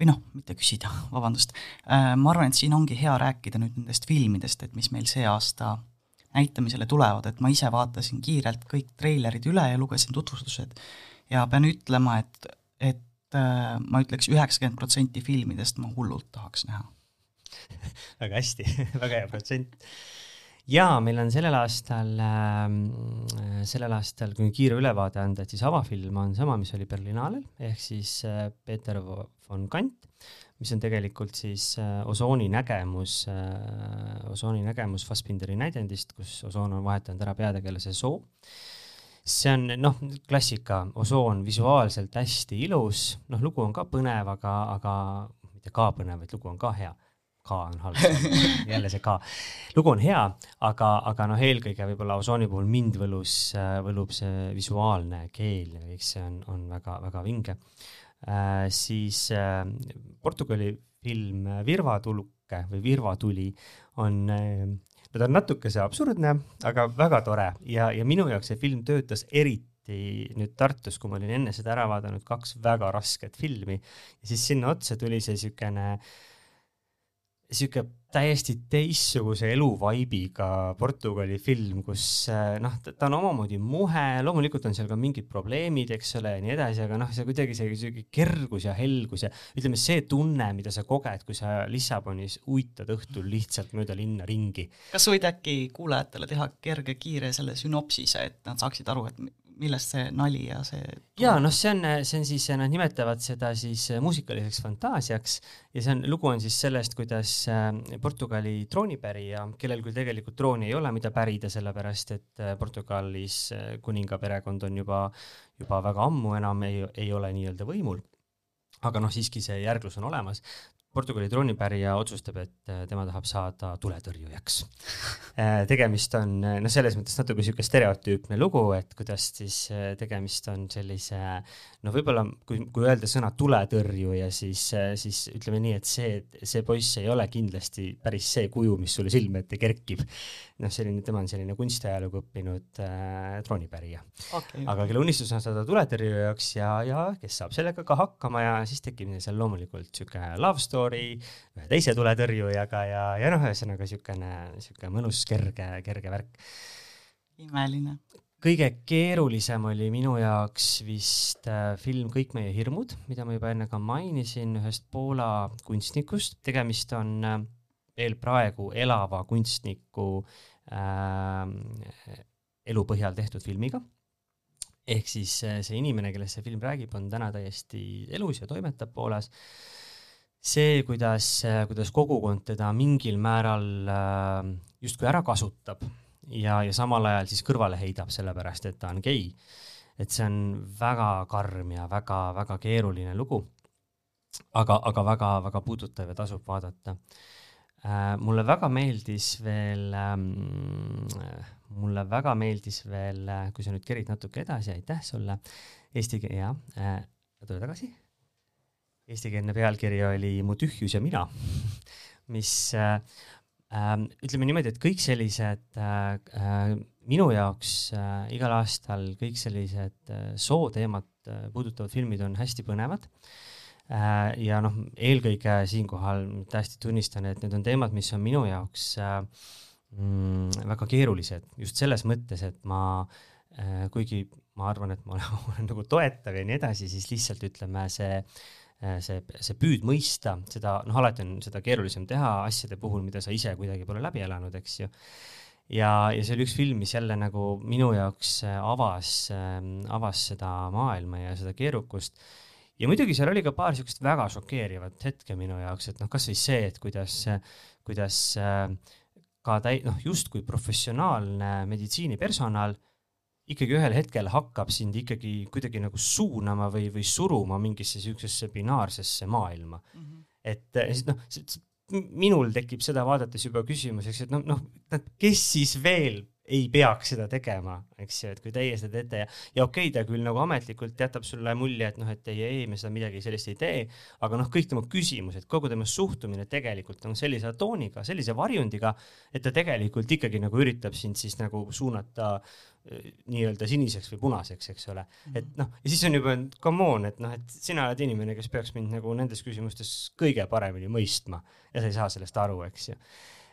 või noh, mitte küsida, vabandust, ma arvan, et siin ongi hea rääkida nüüd nendest filmidest, et mis meil see aasta näitamisele tulevad, et ma ise vaatasin kiirelt kõik treilerid üle ja lugesin tutvustused ja pean ütlema, et, et ma ütleks, üheksakümmend protsenti filmidest ma hullult tahaks näha väga hästi väga hea protsent. jaa, meil on sellel aastal äh,, sellel aastal, kui kiire ülevaade anda, et siis avafilm on sama, mis oli Berlinaalel, ehk siis äh, Peeter von Kant, mis on tegelikult siis äh, osooni nägemus äh,, osooni nägemus Fassbinderi näidendist, kus osoon on vahetanud ära peategelase soo. see on noh, klassika, osoon visuaalselt hästi ilus, noh, lugu on ka põnev, aga, aga mitte ka põnev, vaid lugu on ka hea K on halb, jälle see K. lugu on hea, aga, aga noh, eelkõige võib-olla osooni puhul mind võlus, võlub see visuaalne keel ja kõik see on, on väga-väga vinge äh,. siis äh, Portugali film Virvatuluke või Virvatuli on äh, no ta on natukese absurdne, aga väga tore ja, ja minu jaoks see film töötas eriti nüüd Tartus, kui ma olin enne seda ära vaadanud kaks väga rasket filmi ja siis sinna otsa tuli see siukene äh, sihuke täiesti teistsuguse eluvaibiga Portugali film, kus äh, noh, ta on omamoodi muhe, loomulikult on seal ka mingid probleemid, eks ole, ja nii edasi, aga noh, see kuidagi see sihuke kergus ja helgus ja ütleme, see tunne, mida sa koged, kui sa Lissabonis uitad õhtul lihtsalt mööda linna ringi. kas võid äkki kuulajatele teha kerge kiire selle sünopsise, et nad saaksid aru, et millest see nali ja see ja noh, see on, see on siis, nad nimetavad seda siis muusikaliseks fantaasiaks ja see on, lugu on siis sellest, kuidas äh, Portugali troonipärija, kellel küll tegelikult trooni ei ole, mida pärida, sellepärast et äh, Portugalis äh, kuningaperekond on juba, juba väga ammu enam ei, ei ole nii-öelda võimul aga noh, siiski see järglus on olemas. Portugali troonipärija otsustab, et äh, tema tahab saada tuletõrjujaks. Äh, tegemist on noh, selles mõttes natuke niisugune stereotüüpne lugu, et kuidas siis äh, tegemist on sellise noh, võib-olla kui, kui öelda sõna tuletõrjuja, siis, siis ütleme nii, et see, see poiss ei ole kindlasti päris see kuju, mis sulle silme ette kerkib. noh, selline, tema on selline kunstiajalugu õppinud äh, troonipärija okay. aga kelle unistus on saada tuletõrjujaks ja, ja kes saab sellega ka hakkama ja siis tekib seal loomulikult sihuke love story ühe teise tuletõrjujaga ja, ja noh, ühesõnaga siukene, sihuke mõnus kerge, kerge värk. imeline. Kõige keerulisem oli minu jaoks vist äh, film Kõik meie hirmud, mida ma juba enne ka mainisin, ühest Poola kunstnikust, tegemist on äh, veel praegu elava kunstniku äh, elu põhjal tehtud filmiga ehk siis see inimene, kellest see film räägib, on täna täiesti elus ja toimetab Poolas. see, kuidas, kuidas kogukond teda mingil määral äh, justkui ära kasutab ja, ja samal ajal siis kõrvale heidab, sellepärast et ta on gei. et see on väga karm ja väga-väga keeruline lugu. aga, aga väga-väga puudutav ja tasub vaadata äh,. mulle väga meeldis veel ähm, mulle väga meeldis veel, kui sa nüüd kerid natuke edasi, aitäh sulle, eesti keel, jaa äh,, tule tagasi. Eestikeelne pealkiri oli Mu tühjus ja mina mis äh, äh, ütleme niimoodi, et kõik sellised äh, äh, minu jaoks äh, igal aastal kõik sellised sooteemat puudutavad filmid on hästi põnevad. Ja noh, eelkõige siinkohal täiesti tunnistan, et need on teemad, mis on minu jaoks mm, väga keerulised. Just selles mõttes, et ma kuigi ma arvan, et ma olen, olen nagu toetav ja nii edasi, siis lihtsalt ütleme, see äh, see, see püüd mõista seda, noh, alati on seda keerulisem teha asjade puhul, mida sa ise kuidagi pole läbi elanud, eks ju. ja, ja see oli üks film, mis jälle nagu minu jaoks äh, avas äh,, avas seda maailma ja seda keerukust. ja muidugi seal oli ka paar niisugust väga šokeerivat hetke minu jaoks, et noh, kasvõi see, et kuidas, kuidas äh, ka täi-, noh, justkui professionaalne meditsiinipersonal ikkagi ühel hetkel hakkab sind ikkagi kuidagi nagu suunama või, või suruma mingisse siuksesse binaarsesse maailma mm. -hmm. et siis noh, minul tekib seda vaadates juba küsimus, eks, et noh, noh, kes siis veel ei peaks seda tegema, eks ju, et kui teie seda teete ja, ja okei okay,, ta küll nagu ametlikult jätab sulle mulje, et noh, et ei, ei, me seda midagi sellist ei tee, aga noh, kõik tema küsimused, kogu tema suhtumine tegelikult on sellise tooniga, sellise varjundiga, et ta tegelikult ikkagi nagu üritab sind siis nagu suunata eh, nii-öelda siniseks või punaseks, eks ole. -hmm. et noh, ja siis on juba come on, et noh, et sina oled inimene, kes peaks mind nagu nendes küsimustes kõige paremini mõistma ja sa ei saa sellest aru, eks ju.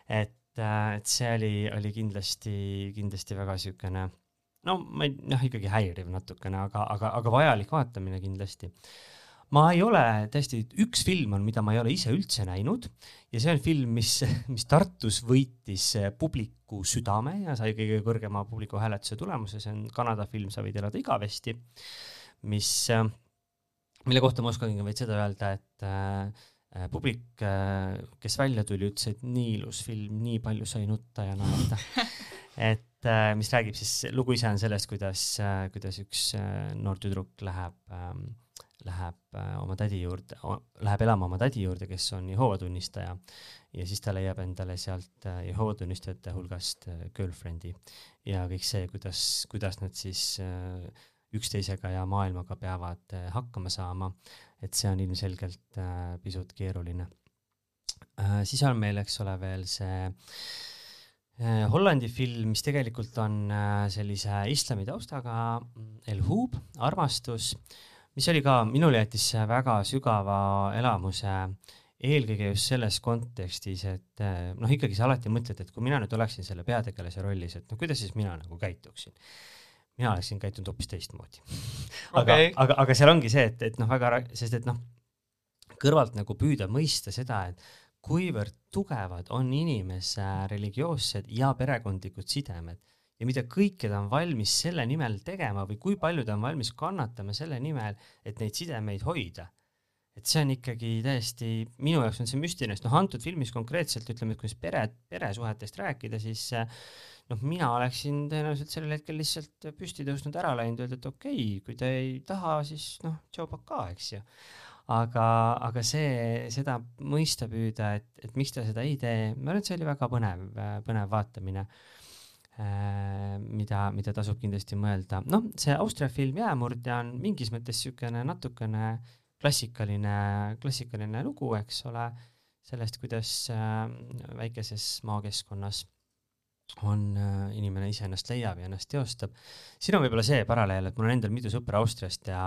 et äh, et see oli, oli kindlasti, kindlasti väga niisugune no ma ei, noh, ikkagi häiriv natukene, aga, aga, aga vajalik vaatamine kindlasti. ma ei ole tõesti, üks film on, mida ma ei ole ise üldse näinud ja see on film, mis, mis Tartus võitis publiku südame ja sai kõige kõrgema publiku hääletuse tulemuse, see on Kanada film Sa võid elada igavesti, mis, mille kohta ma oskangi vaid seda öelda, et äh, publik, kes välja tuli, ütles, et nii ilus film, nii palju sai nutta ja naerda. Et äh, mis räägib siis, lugu ise on sellest, kuidas äh,, kuidas üks äh, noor tüdruk läheb ähm, läheb äh, oma tädi juurde, läheb elama oma tädi juurde, kes on Jehoova tunnistaja ja siis ta leiab endale sealt äh, Jehoova tunnistajate hulgast äh, girlfriend'i. Ja kõik see, kuidas, kuidas nad siis üksteisega ja maailmaga peavad hakkama saama, et see on ilmselgelt pisut keeruline. siis on meil, eks ole, veel see Hollandi film, mis tegelikult on sellise islami taustaga, El Hub, armastus mis oli ka, minule jättis väga sügava elamuse, eelkõige just selles kontekstis, et eh, noh, ikkagi sa alati mõtled, et kui mina nüüd oleksin selle peategelase rollis, et no kuidas siis mina nagu käituksin. Mina oleksin käitunud hoopis teistmoodi aga okay., aga, aga seal ongi see, et, et noh, väga, sest et noh, kõrvalt nagu püüda mõista seda, et kuivõrd tugevad on inimese religioossed ja perekondlikud sidemed ja mida kõike ta on valmis selle nimel tegema või kui palju ta on valmis kannatama selle nimel, et neid sidemeid hoida. et see on ikkagi täiesti, minu jaoks on see müstiline, sest noh, antud filmis konkreetselt ütleme, et kui pere, peresuhetest rääkida, siis noh, mina oleksin tõenäoliselt sellel hetkel lihtsalt püsti tõusnud, ära läinud, öelnud, et okei okay,, kui te ei taha, siis noh, tšau pakaa, eks ju aga, aga see, seda mõista püüda, et, et miks ta seda ei tee, ma arvan, et see oli väga põnev, põnev vaatamine Äh, mida, mida tasub kindlasti mõelda. noh, see Austria film Jäämurdja on mingis mõttes niisugune natukene klassikaline, klassikaline lugu, eks ole, sellest, kuidas äh, väikeses maakeskkonnas on, äh, inimene iseennast leiab ja ennast teostab. siin on võib-olla see paralleel, et mul on endal mitu sõpra Austriast ja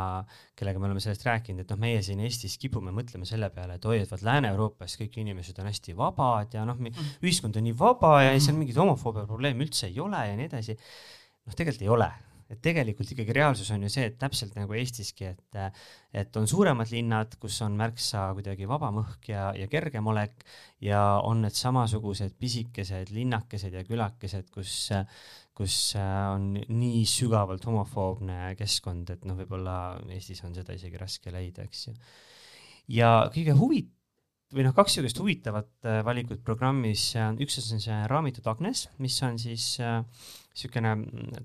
kellega me oleme sellest rääkinud, et noh, meie siin Eestis kipume mõtlema selle peale, et oi, et vaat Lääne-Euroopas kõik inimesed on hästi vabad ja noh, mm. ühiskond on nii vaba ja seal mingit homofoobia probleemi üldse ei ole ja nii edasi. noh, tegelikult ei ole et tegelikult ikkagi reaalsus on ju see, et täpselt nagu Eestiski, et, et on suuremad linnad, kus on märksa kuidagi vabam õhk ja, ja kergem olek ja on need samasugused pisikesed linnakesed ja külakesed, kus, kus on nii sügavalt homofoobne keskkond, et noh, võib-olla Eestis on seda isegi raske leida, eks ju. ja kõige huvitavam või noh, kaks niisugust huvitavat äh, valikut programmis, üks on see Raamitud Agnes, mis on siis niisugune äh,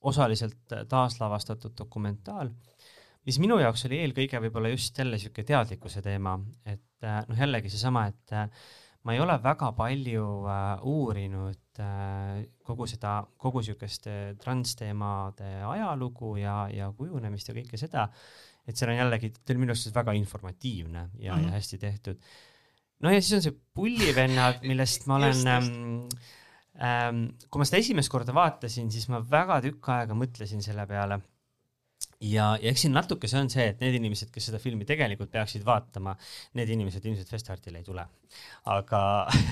osaliselt taaslavastatud dokumentaal, mis minu jaoks oli eelkõige võib-olla just jälle niisugune teadlikkuse teema, et äh, noh, jällegi seesama, et äh, ma ei ole väga palju äh, uurinud äh, kogu seda, kogu niisugust transteemade ajalugu ja, ja kujunemist ja kõike seda, et seal on jällegi, oli minu arust väga informatiivne ja mm, -hmm. ja hästi tehtud. no ja siis on see Pullivennad, millest ma olen ähm,. kui ma seda esimest korda vaatasin, siis ma väga tükk aega mõtlesin selle peale. ja, ja eks siin natuke see on see, et need inimesed, kes seda filmi tegelikult peaksid vaatama, need inimesed ilmselt Festartile ei tule. aga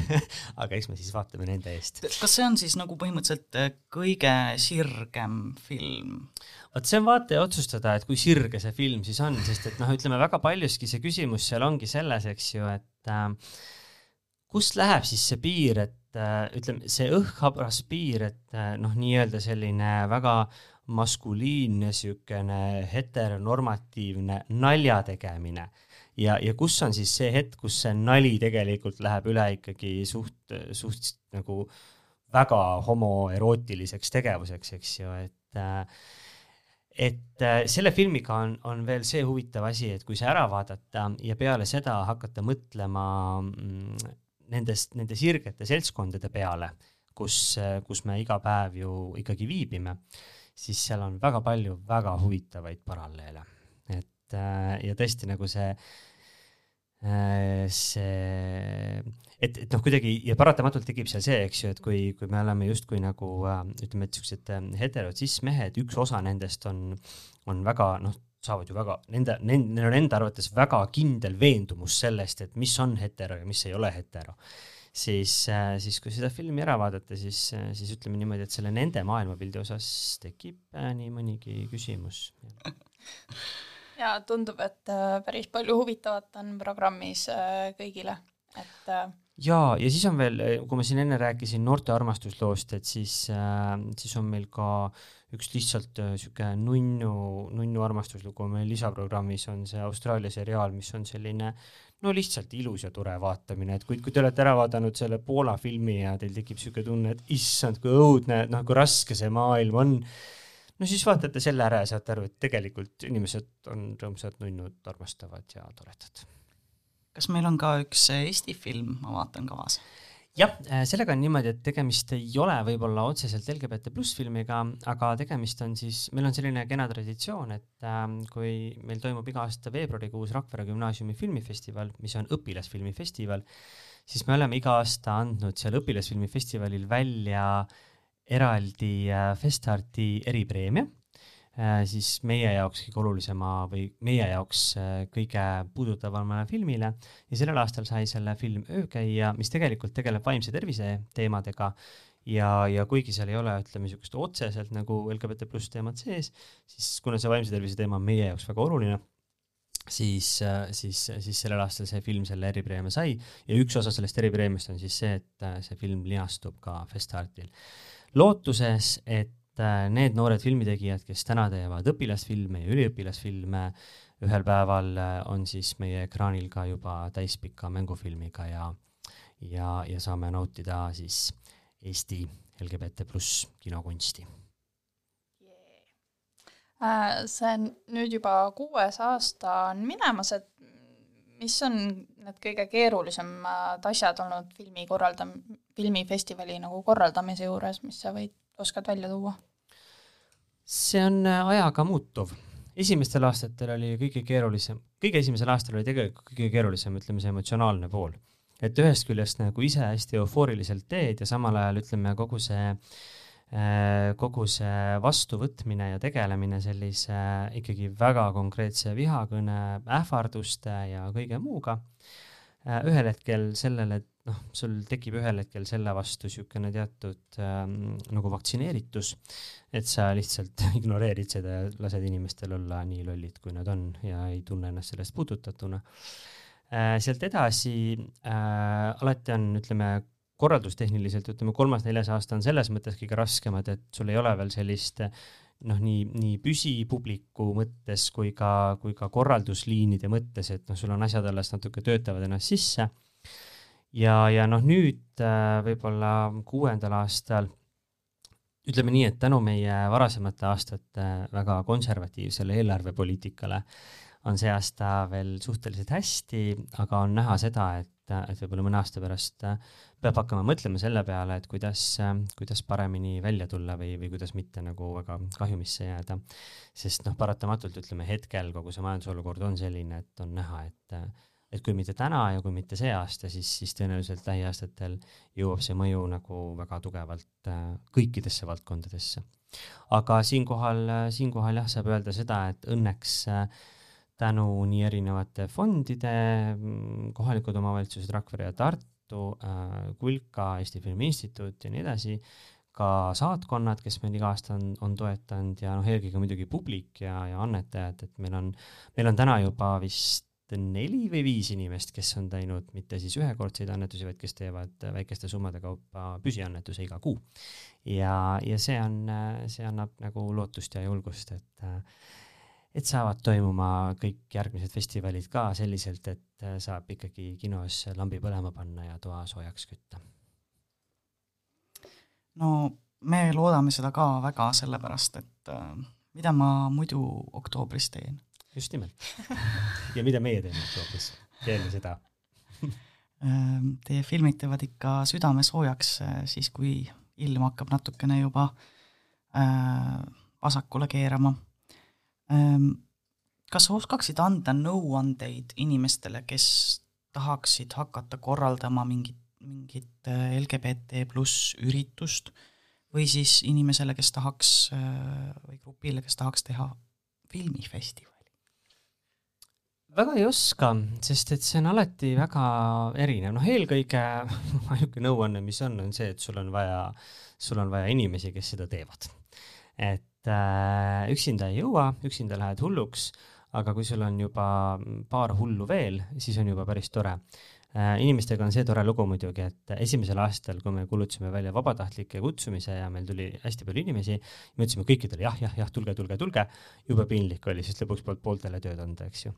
aga eks me siis vaatame nende eest. kas see on siis nagu põhimõtteliselt äh, kõige sirgem film? vot see on vaataja otsustada, et kui sirge see film siis on, sest et noh, ütleme väga paljuski see küsimus seal ongi selles, eks ju, et äh, kust läheb siis see piir, et ütleme, see õhkhabras piir, et äh, noh, nii-öelda selline väga maskuliinne niisugune heteronormatiivne nalja tegemine. Ja, ja kus on siis see hetk, kus see nali tegelikult läheb üle ikkagi suht, suht nagu väga homoerootiliseks tegevuseks, eks ju, et äh, et selle filmiga on, on veel see huvitav asi, et kui see ära vaadata ja peale seda hakata mõtlema mm, nendest, nende sirgete seltskondade peale, kus, kus me iga päev ju ikkagi viibime, siis seal on väga palju väga huvitavaid paralleele. et ja tõesti nagu see, see, et, et noh, kuidagi ja paratamatult tekib seal see, eks ju, et kui, kui me oleme justkui nagu ütleme, et siuksed heterotsism mehed, üks osa nendest on, on väga noh, saavad ju väga, nende, neil on enda arvates väga kindel veendumus sellest, et mis on hetero ja mis ei ole hetero. siis, äh, siis kui seda filmi ära vaadata, siis, äh, siis ütleme niimoodi, et selle nende maailmapildi osas tekib äh, nii mõnigi küsimus ja tundub, et päris palju huvitavat on programmis kõigile, et jaa, ja siis on veel, kui ma siin enne rääkisin noorte armastusloost, et siis siis on meil ka üks lihtsalt niisugune äh, nunnu, nunnu armastuslugu meil lisaprogrammis on see Austraalia seriaal, mis on selline no lihtsalt ilus ja tore vaatamine, et kui, kui te olete ära vaadanud selle Poola filmi ja teil tekib niisugune tunne, et issand, kui õudne, noh, kui raske see maailm on, no siis vaatate selle ära ja saate aru, et tegelikult inimesed on rõõmsad, nunnud, armastavad ja toredad kas meil on ka üks Eesti film, ma vaatan kavas? Jah, sellega on niimoodi, et tegemist ei ole võib-olla otseselt LGBT pluss filmiga, aga tegemist on siis, meil on selline kena traditsioon, et äh, kui meil toimub iga aasta veebruarikuus Rakvere gümnaasiumi filmifestival, mis on õpilasfilmifestival, siis me oleme iga aasta andnud seal õpilasfilmifestivalil välja eraldi äh, Festarti eripreemia. Äh, siis meie jaoks kõige olulisema või meie jaoks äh, kõige puudutavamale filmile. Ja sellel aastal sai selle film Öökäija, mis tegelikult tegeleb vaimse tervise teemadega. Ja, ja kuigi seal ei ole, ütleme, niisugust otseselt nagu LGBT pluss teemat sees, siis kuna see vaimse tervise teema on meie jaoks väga oluline, siis, äh, siis, siis sellel aastal see film selle eripreemia sai. Ja üks osa sellest eripreemiast on siis see, et see film linastub ka Festartil. lootuses, et Äh, need noored filmitegijad, kes täna teevad õpilasfilme ja üliõpilasfilme, ühel päeval äh, on siis meie ekraanil ka juba täispika mängufilmiga ja, ja, ja saame nautida siis Eesti LGBT pluss kinokunsti. Yeah.. Äh, see on nüüd juba kuues aasta on minemas, et mis on need kõige keerulisemad asjad olnud filmi korraldam-, filmifestivali nagu korraldamise juures, mis sa võid oskad välja tuua? see on äh, ajaga muutuv. esimestel aastatel oli kõige keerulisem, kõige esimesel aastal oli tegelikult kõige keerulisem, ütleme, see emotsionaalne pool. et ühest küljest nagu ise hästi eufooriliselt teed ja samal ajal ütleme, kogu see äh, kogu see vastuvõtmine ja tegelemine sellise ikkagi väga konkreetse vihakõne, ähvarduste ja kõige muuga, äh, ühel hetkel sellele noh, sul tekib ühel hetkel selle vastu niisugune teatud ähm, nagu vaktsineeritus, et sa lihtsalt ignoreerid seda ja lased inimestel olla nii lollid, kui nad on ja ei tunne ennast sellest puudutatuna äh,. sealt edasi äh, alati on, ütleme, korraldustehniliselt ütleme, kolmas-neljas aasta on selles mõttes kõige raskemad, et sul ei ole veel sellist noh, nii, nii püsipubliku mõttes kui ka, kui ka korraldusliinide mõttes, et noh, sul on asjad alles natuke töötavad ennast sisse ja, ja noh, nüüd äh, võib-olla kuuendal aastal ütleme nii, et tänu meie varasemate aastate väga konservatiivsele eelarvepoliitikale on see aasta veel suhteliselt hästi, aga on näha seda, et, et võib-olla mõne aasta pärast peab hakkama mõtlema selle peale, et kuidas, kuidas paremini välja tulla või, või kuidas mitte nagu väga kahjumisse jääda. sest noh, paratamatult ütleme hetkel kogu see majandusolukord on selline, et on näha, et et kui mitte täna ja kui mitte see aasta, siis, siis tõenäoliselt lähiaastatel jõuab see mõju nagu väga tugevalt äh, kõikidesse valdkondadesse. aga siinkohal, äh, siinkohal jah, saab öelda seda, et õnneks äh, tänu nii erinevate fondide, mm, kohalikud omavalitsused Rakvere ja Tartu, Kulka, Eesti Filmi Instituut ja nii edasi, ka saatkonnad, kes meil iga aasta on, on toetanud ja noh, eelkõige muidugi publik ja, ja annetajad, et meil on, meil on täna juba vist neli või viis inimest, kes on teinud mitte siis ühekordseid annetusi, vaid kes teevad väikeste summade kaupa püsiannetuse iga kuu. ja, ja see on, see annab nagu lootust ja julgust, et et saavad toimuma kõik järgmised festivalid ka selliselt, et saab ikkagi kinos lambi põlema panna ja toa soojaks kütta. no me loodame seda ka väga, sellepärast et mida ma muidu oktoobris teen just nimelt. ja mida meie teeme hoopis peale seda? Ehm, teie filmid teevad ikka südame soojaks eh, siis, kui ilm hakkab natukene juba äh, vasakule keerama ähm,. kas sa oskaksid anda nõuandeid inimestele, kes tahaksid hakata korraldama mingit, mingit eh, LGBT pluss üritust või siis inimesele, kes tahaks või grupile, kes tahaks teha filmifestivali? Väga ei oska, sest et see on alati väga erinev, noh eelkõige ainuke nõuanne, mis on, on see, et sul on vaja, sul on vaja inimesi, kes seda teevad. et äh, üksinda ei jõua, üksinda lähed hulluks, aga kui sul on juba paar hullu veel, siis on juba päris tore inimestega on see tore lugu muidugi, et esimesel aastal, kui me kuulutasime välja vabatahtlike kutsumise ja meil tuli hästi palju inimesi, me ütlesime kõikidele jah, jah, jah, tulge, tulge, tulge, jube piinlik oli, sest lõpuks polnud pooltele tööd anda, eks ju.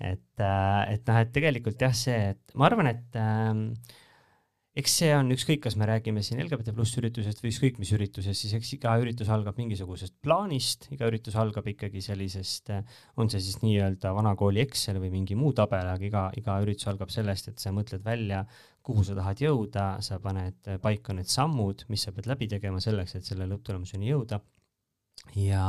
et, äh, et noh, et tegelikult jah, see, et ma arvan, et äh, eks see on ükskõik, kas me räägime siin LGBT pluss üritusest või ükskõik mis üritusest, siis eks iga üritus algab mingisugusest plaanist, iga üritus algab ikkagi sellisest, on see siis nii-öelda vanakooli Excel või mingi muu tabel, aga iga, iga üritus algab sellest, et sa mõtled välja, kuhu sa tahad jõuda, sa paned paika need sammud, mis sa pead läbi tegema selleks, et selle lõpptulemuseni jõuda. ja,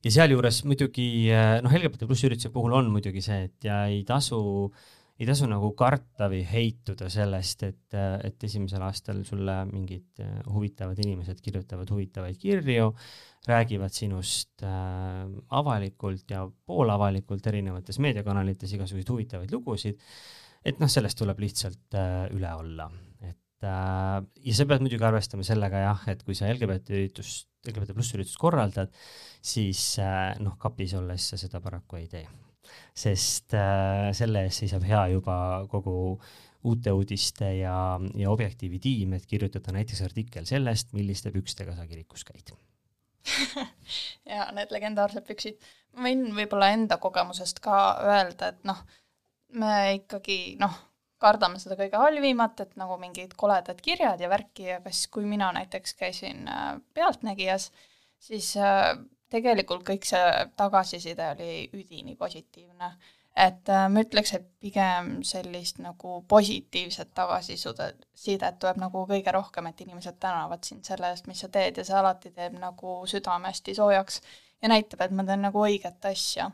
ja sealjuures muidugi noh, LGBT pluss ürituse puhul on muidugi see, et ja ei tasu äh, ei tasu nagu karta või heituda sellest, et, et esimesel aastal sulle mingid äh, huvitavad inimesed kirjutavad huvitavaid kirju, räägivad sinust äh, avalikult ja poolavalikult erinevates meediakanalites igasuguseid huvitavaid lugusid. et noh, sellest tuleb lihtsalt äh, üle olla, et äh, ja sa pead muidugi arvestama sellega jah, et kui sa LGBT üritust, LGBT pluss üritust korraldad, siis äh, noh, kapis olles sa seda paraku ei tee sest äh, selle eest seisab hea juba kogu uute uudiste ja, ja Objektiivi tiim, et kirjutada näiteks artikkel sellest, milliste pükstega sa kirikus käid. Ja need legendaarsed püksid, ma võin võib-olla enda kogemusest ka öelda, et noh, me ikkagi noh, kardame seda kõige halvimat, et nagu mingid koledad kirjad ja värki ja kas, kui mina näiteks käisin äh, Pealtnägijas, siis äh, tegelikult kõik see tagasiside oli üdini positiivne. et äh, ma ütleks, et pigem sellist nagu positiivset tagasisidet, sidet tuleb nagu kõige rohkem, et inimesed tänavad sind selle eest, mis sa teed ja see alati teeb nagu südame hästi soojaks ja näitab, et ma teen nagu õiget asja.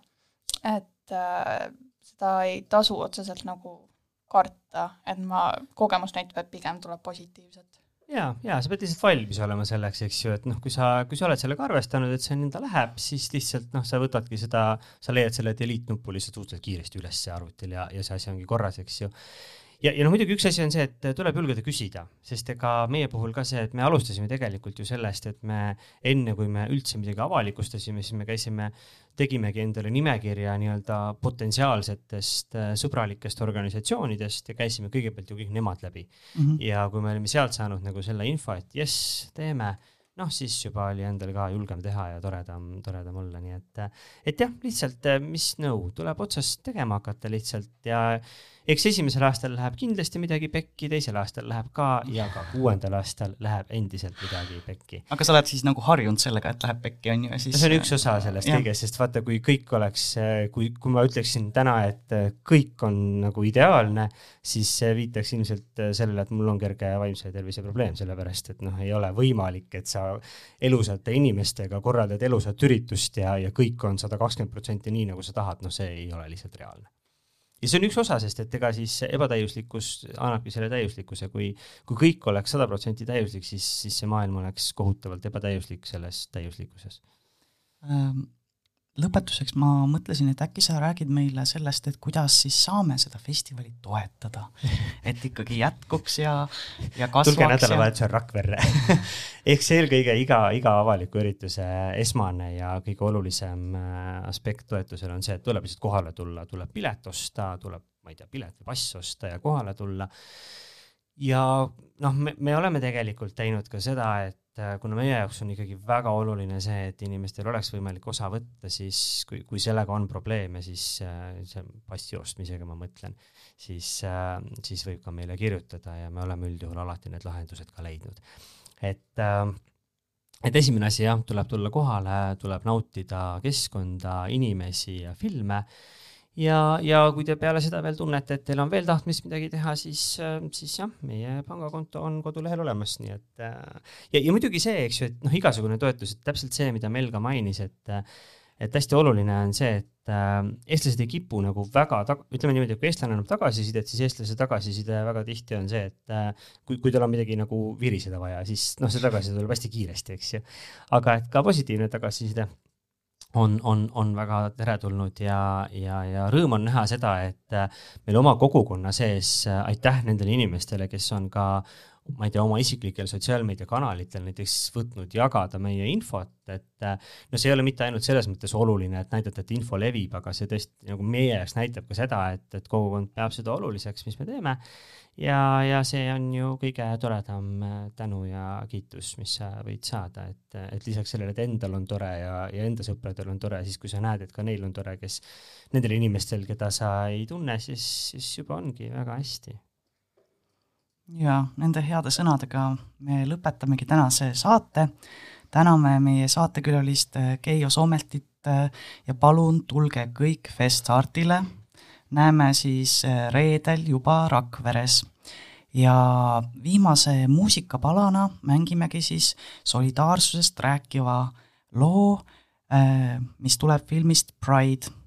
et äh, seda ei tasu otseselt nagu karta, et ma, kogemus näitab, et pigem tuleb positiivset ja, ja sa pead lihtsalt valmis olema selleks, eks ju, et noh, kui sa, kui sa oled sellega arvestanud, et see nõnda läheb, siis lihtsalt noh, sa võtadki seda, sa leiad selle delete nupu lihtsalt suhteliselt kiiresti üles arvutil ja, ja see asi ongi korras, eks ju ja, ja noh, muidugi üks asi on see, et tuleb julgeda küsida, sest ega meie puhul ka see, et me alustasime tegelikult ju sellest, et me enne, kui me üldse midagi avalikustasime, siis me käisime, tegimegi endale nimekirja nii-öelda potentsiaalsetest äh, sõbralikest organisatsioonidest ja käisime kõigepealt ju kõik nemad läbi mm. -hmm. ja kui me olime sealt saanud nagu selle info, et jess, teeme noh, siis juba oli endal ka julgem teha ja toredam, toredam olla, nii et, et jah, lihtsalt mis nõu, tuleb otsast tegema hakata lihtsalt ja eks esimesel aastal läheb kindlasti midagi pekki, teisel aastal läheb ka ja ka kuuendal aastal läheb endiselt midagi pekki. aga sa oled siis nagu harjunud sellega, et läheb pekki, on ju, ja siis see on üks osa sellest kõigest, sest vaata, kui kõik oleks, kui, kui ma ütleksin täna, et kõik on nagu ideaalne, siis see viitaks ilmselt sellele, et mul on kerge vaimse tervise probleem, sellepärast et noh, ei ole võimalik, et sa elusate inimestega korraldad elusat üritust ja, ja kõik on sada kakskümmend protsenti nii, nagu sa tahad, noh, see ei ole lihtsalt reaalne ja see on üks osa, sest et ega siis ebatäiuslikkus annabki selle täiuslikkuse, kui, kui kõik oleks sada protsenti täiuslik, siis, siis see maailm oleks kohutavalt ebatäiuslik selles täiuslikkuses. Ähm lõpetuseks ma mõtlesin, et äkki sa räägid meile sellest, et kuidas siis saame seda festivali toetada, et ikkagi jätkuks ja, ja kasvaks. tulge nädalavahetusel ja... Rakverre ehk see eelkõige iga, iga avaliku ürituse esmane ja kõige olulisem äh, aspekt toetusel on see, et tuleb lihtsalt kohale tulla, tuleb pilet osta, tuleb, ma ei tea, pilet või pass osta ja kohale tulla. ja noh, me, me oleme tegelikult teinud ka seda, et kuna meie jaoks on ikkagi väga oluline see, et inimestel oleks võimalik osa võtta, siis kui, kui sellega on probleeme, siis äh, see passi ostmisega ma mõtlen, siis, äh, siis võib ka meile kirjutada ja me oleme üldjuhul alati need lahendused ka leidnud. et et esimene asi jah, tuleb tulla kohale, tuleb nautida keskkonda, inimesi ja filme ja, ja kui te peale seda veel tunnete, et teil on veel tahtmist midagi teha, siis, siis jah, meie pangakonto on kodulehel olemas, nii et ja, ja muidugi see, eks ju, et noh, igasugune toetus, et täpselt see, mida Mel ka mainis, et et hästi oluline on see, et äh, eestlased ei kipu nagu väga tag-, ütleme niimoodi, et kui eestlane annab tagasisidet, siis eestlase tagasiside väga tihti on see, et äh, kui, kui tal on midagi nagu viriseda vaja, siis noh, see tagasiside tuleb hästi kiiresti, eks ju. aga et ka positiivne tagasiside on, on, on väga teretulnud ja, ja, ja rõõm on näha seda, et äh, meil oma kogukonna sees äh, aitäh nendele inimestele, kes on ka ma ei tea, oma isiklikel sotsiaalmeediakanalitel näiteks võtnud jagada meie infot, et äh, no see ei ole mitte ainult selles mõttes oluline, et näidata, et info levib, aga see tõesti nagu meie jaoks näitab ka seda, et, et kogukond peab seda oluliseks, mis me teeme. ja, ja see on ju kõige toredam äh, tänu ja kiitus, mis sa võid saada, et, et lisaks sellele, et endal on tore ja, ja enda sõpradel on tore, siis kui sa näed, et ka neil on tore, kes, nendel inimestel, keda sa ei tunne, siis, siis juba ongi väga hästi ja nende heade sõnadega me lõpetamegi tänase saate. täname meie saatekülalist Keijo Soomeltit ja palun tulge kõik Festartile. näeme siis reedel juba Rakveres. ja viimase muusikapalana mängimegi siis solidaarsusest rääkiva loo, mis tuleb filmist Pride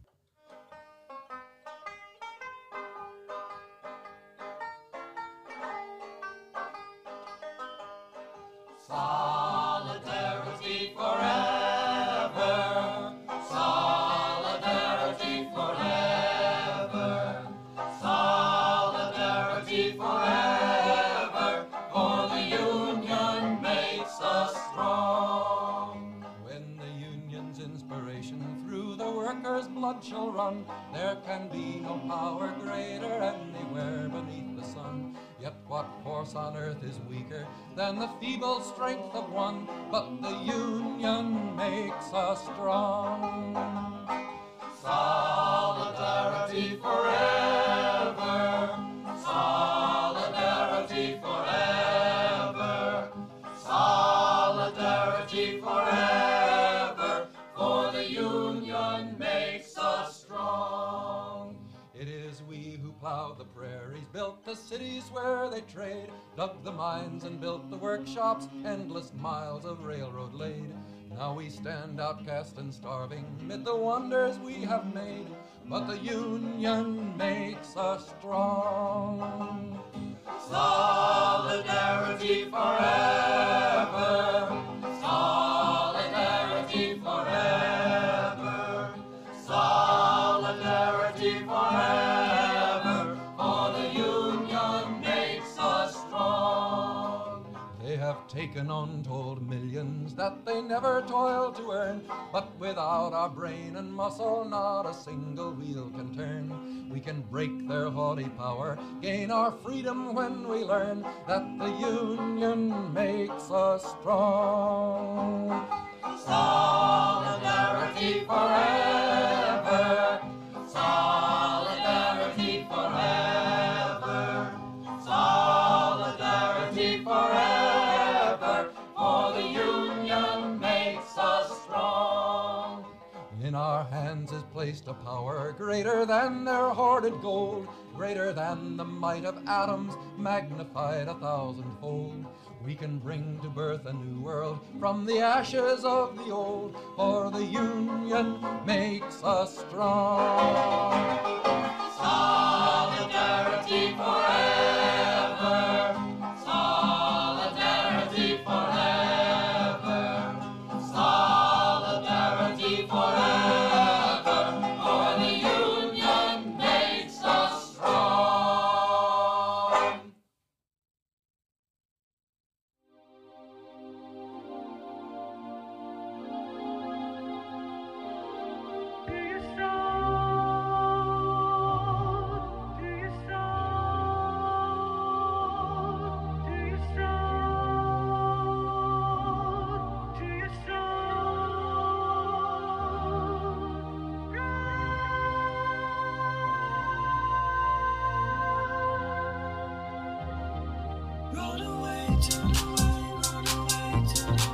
there can be no power greater anywhere beneath the sun. Yet what force on earth is weaker than the feeble strength of one? But the union makes us strong. Solidarity the cities where they trade, dug the mines and built the workshops, endless miles of railroad laid. Now we stand outcast and starving mid the wonders we have made, but the union makes us strong. Solidarity forever. Untold millions that they never toiled to earn. But without our brain and muscle, not a single wheel can turn. We can break their haughty power, gain our freedom when we learn that the union makes us strong. Solidarity forever. Solidarity hands is placed a power greater than their hoarded gold, greater than the might of atoms, magnified a thousandfold. We can bring to birth a new world from the ashes of the old, for the union makes us strong. Solidarity forever. Run away, turn away, run away, turn away.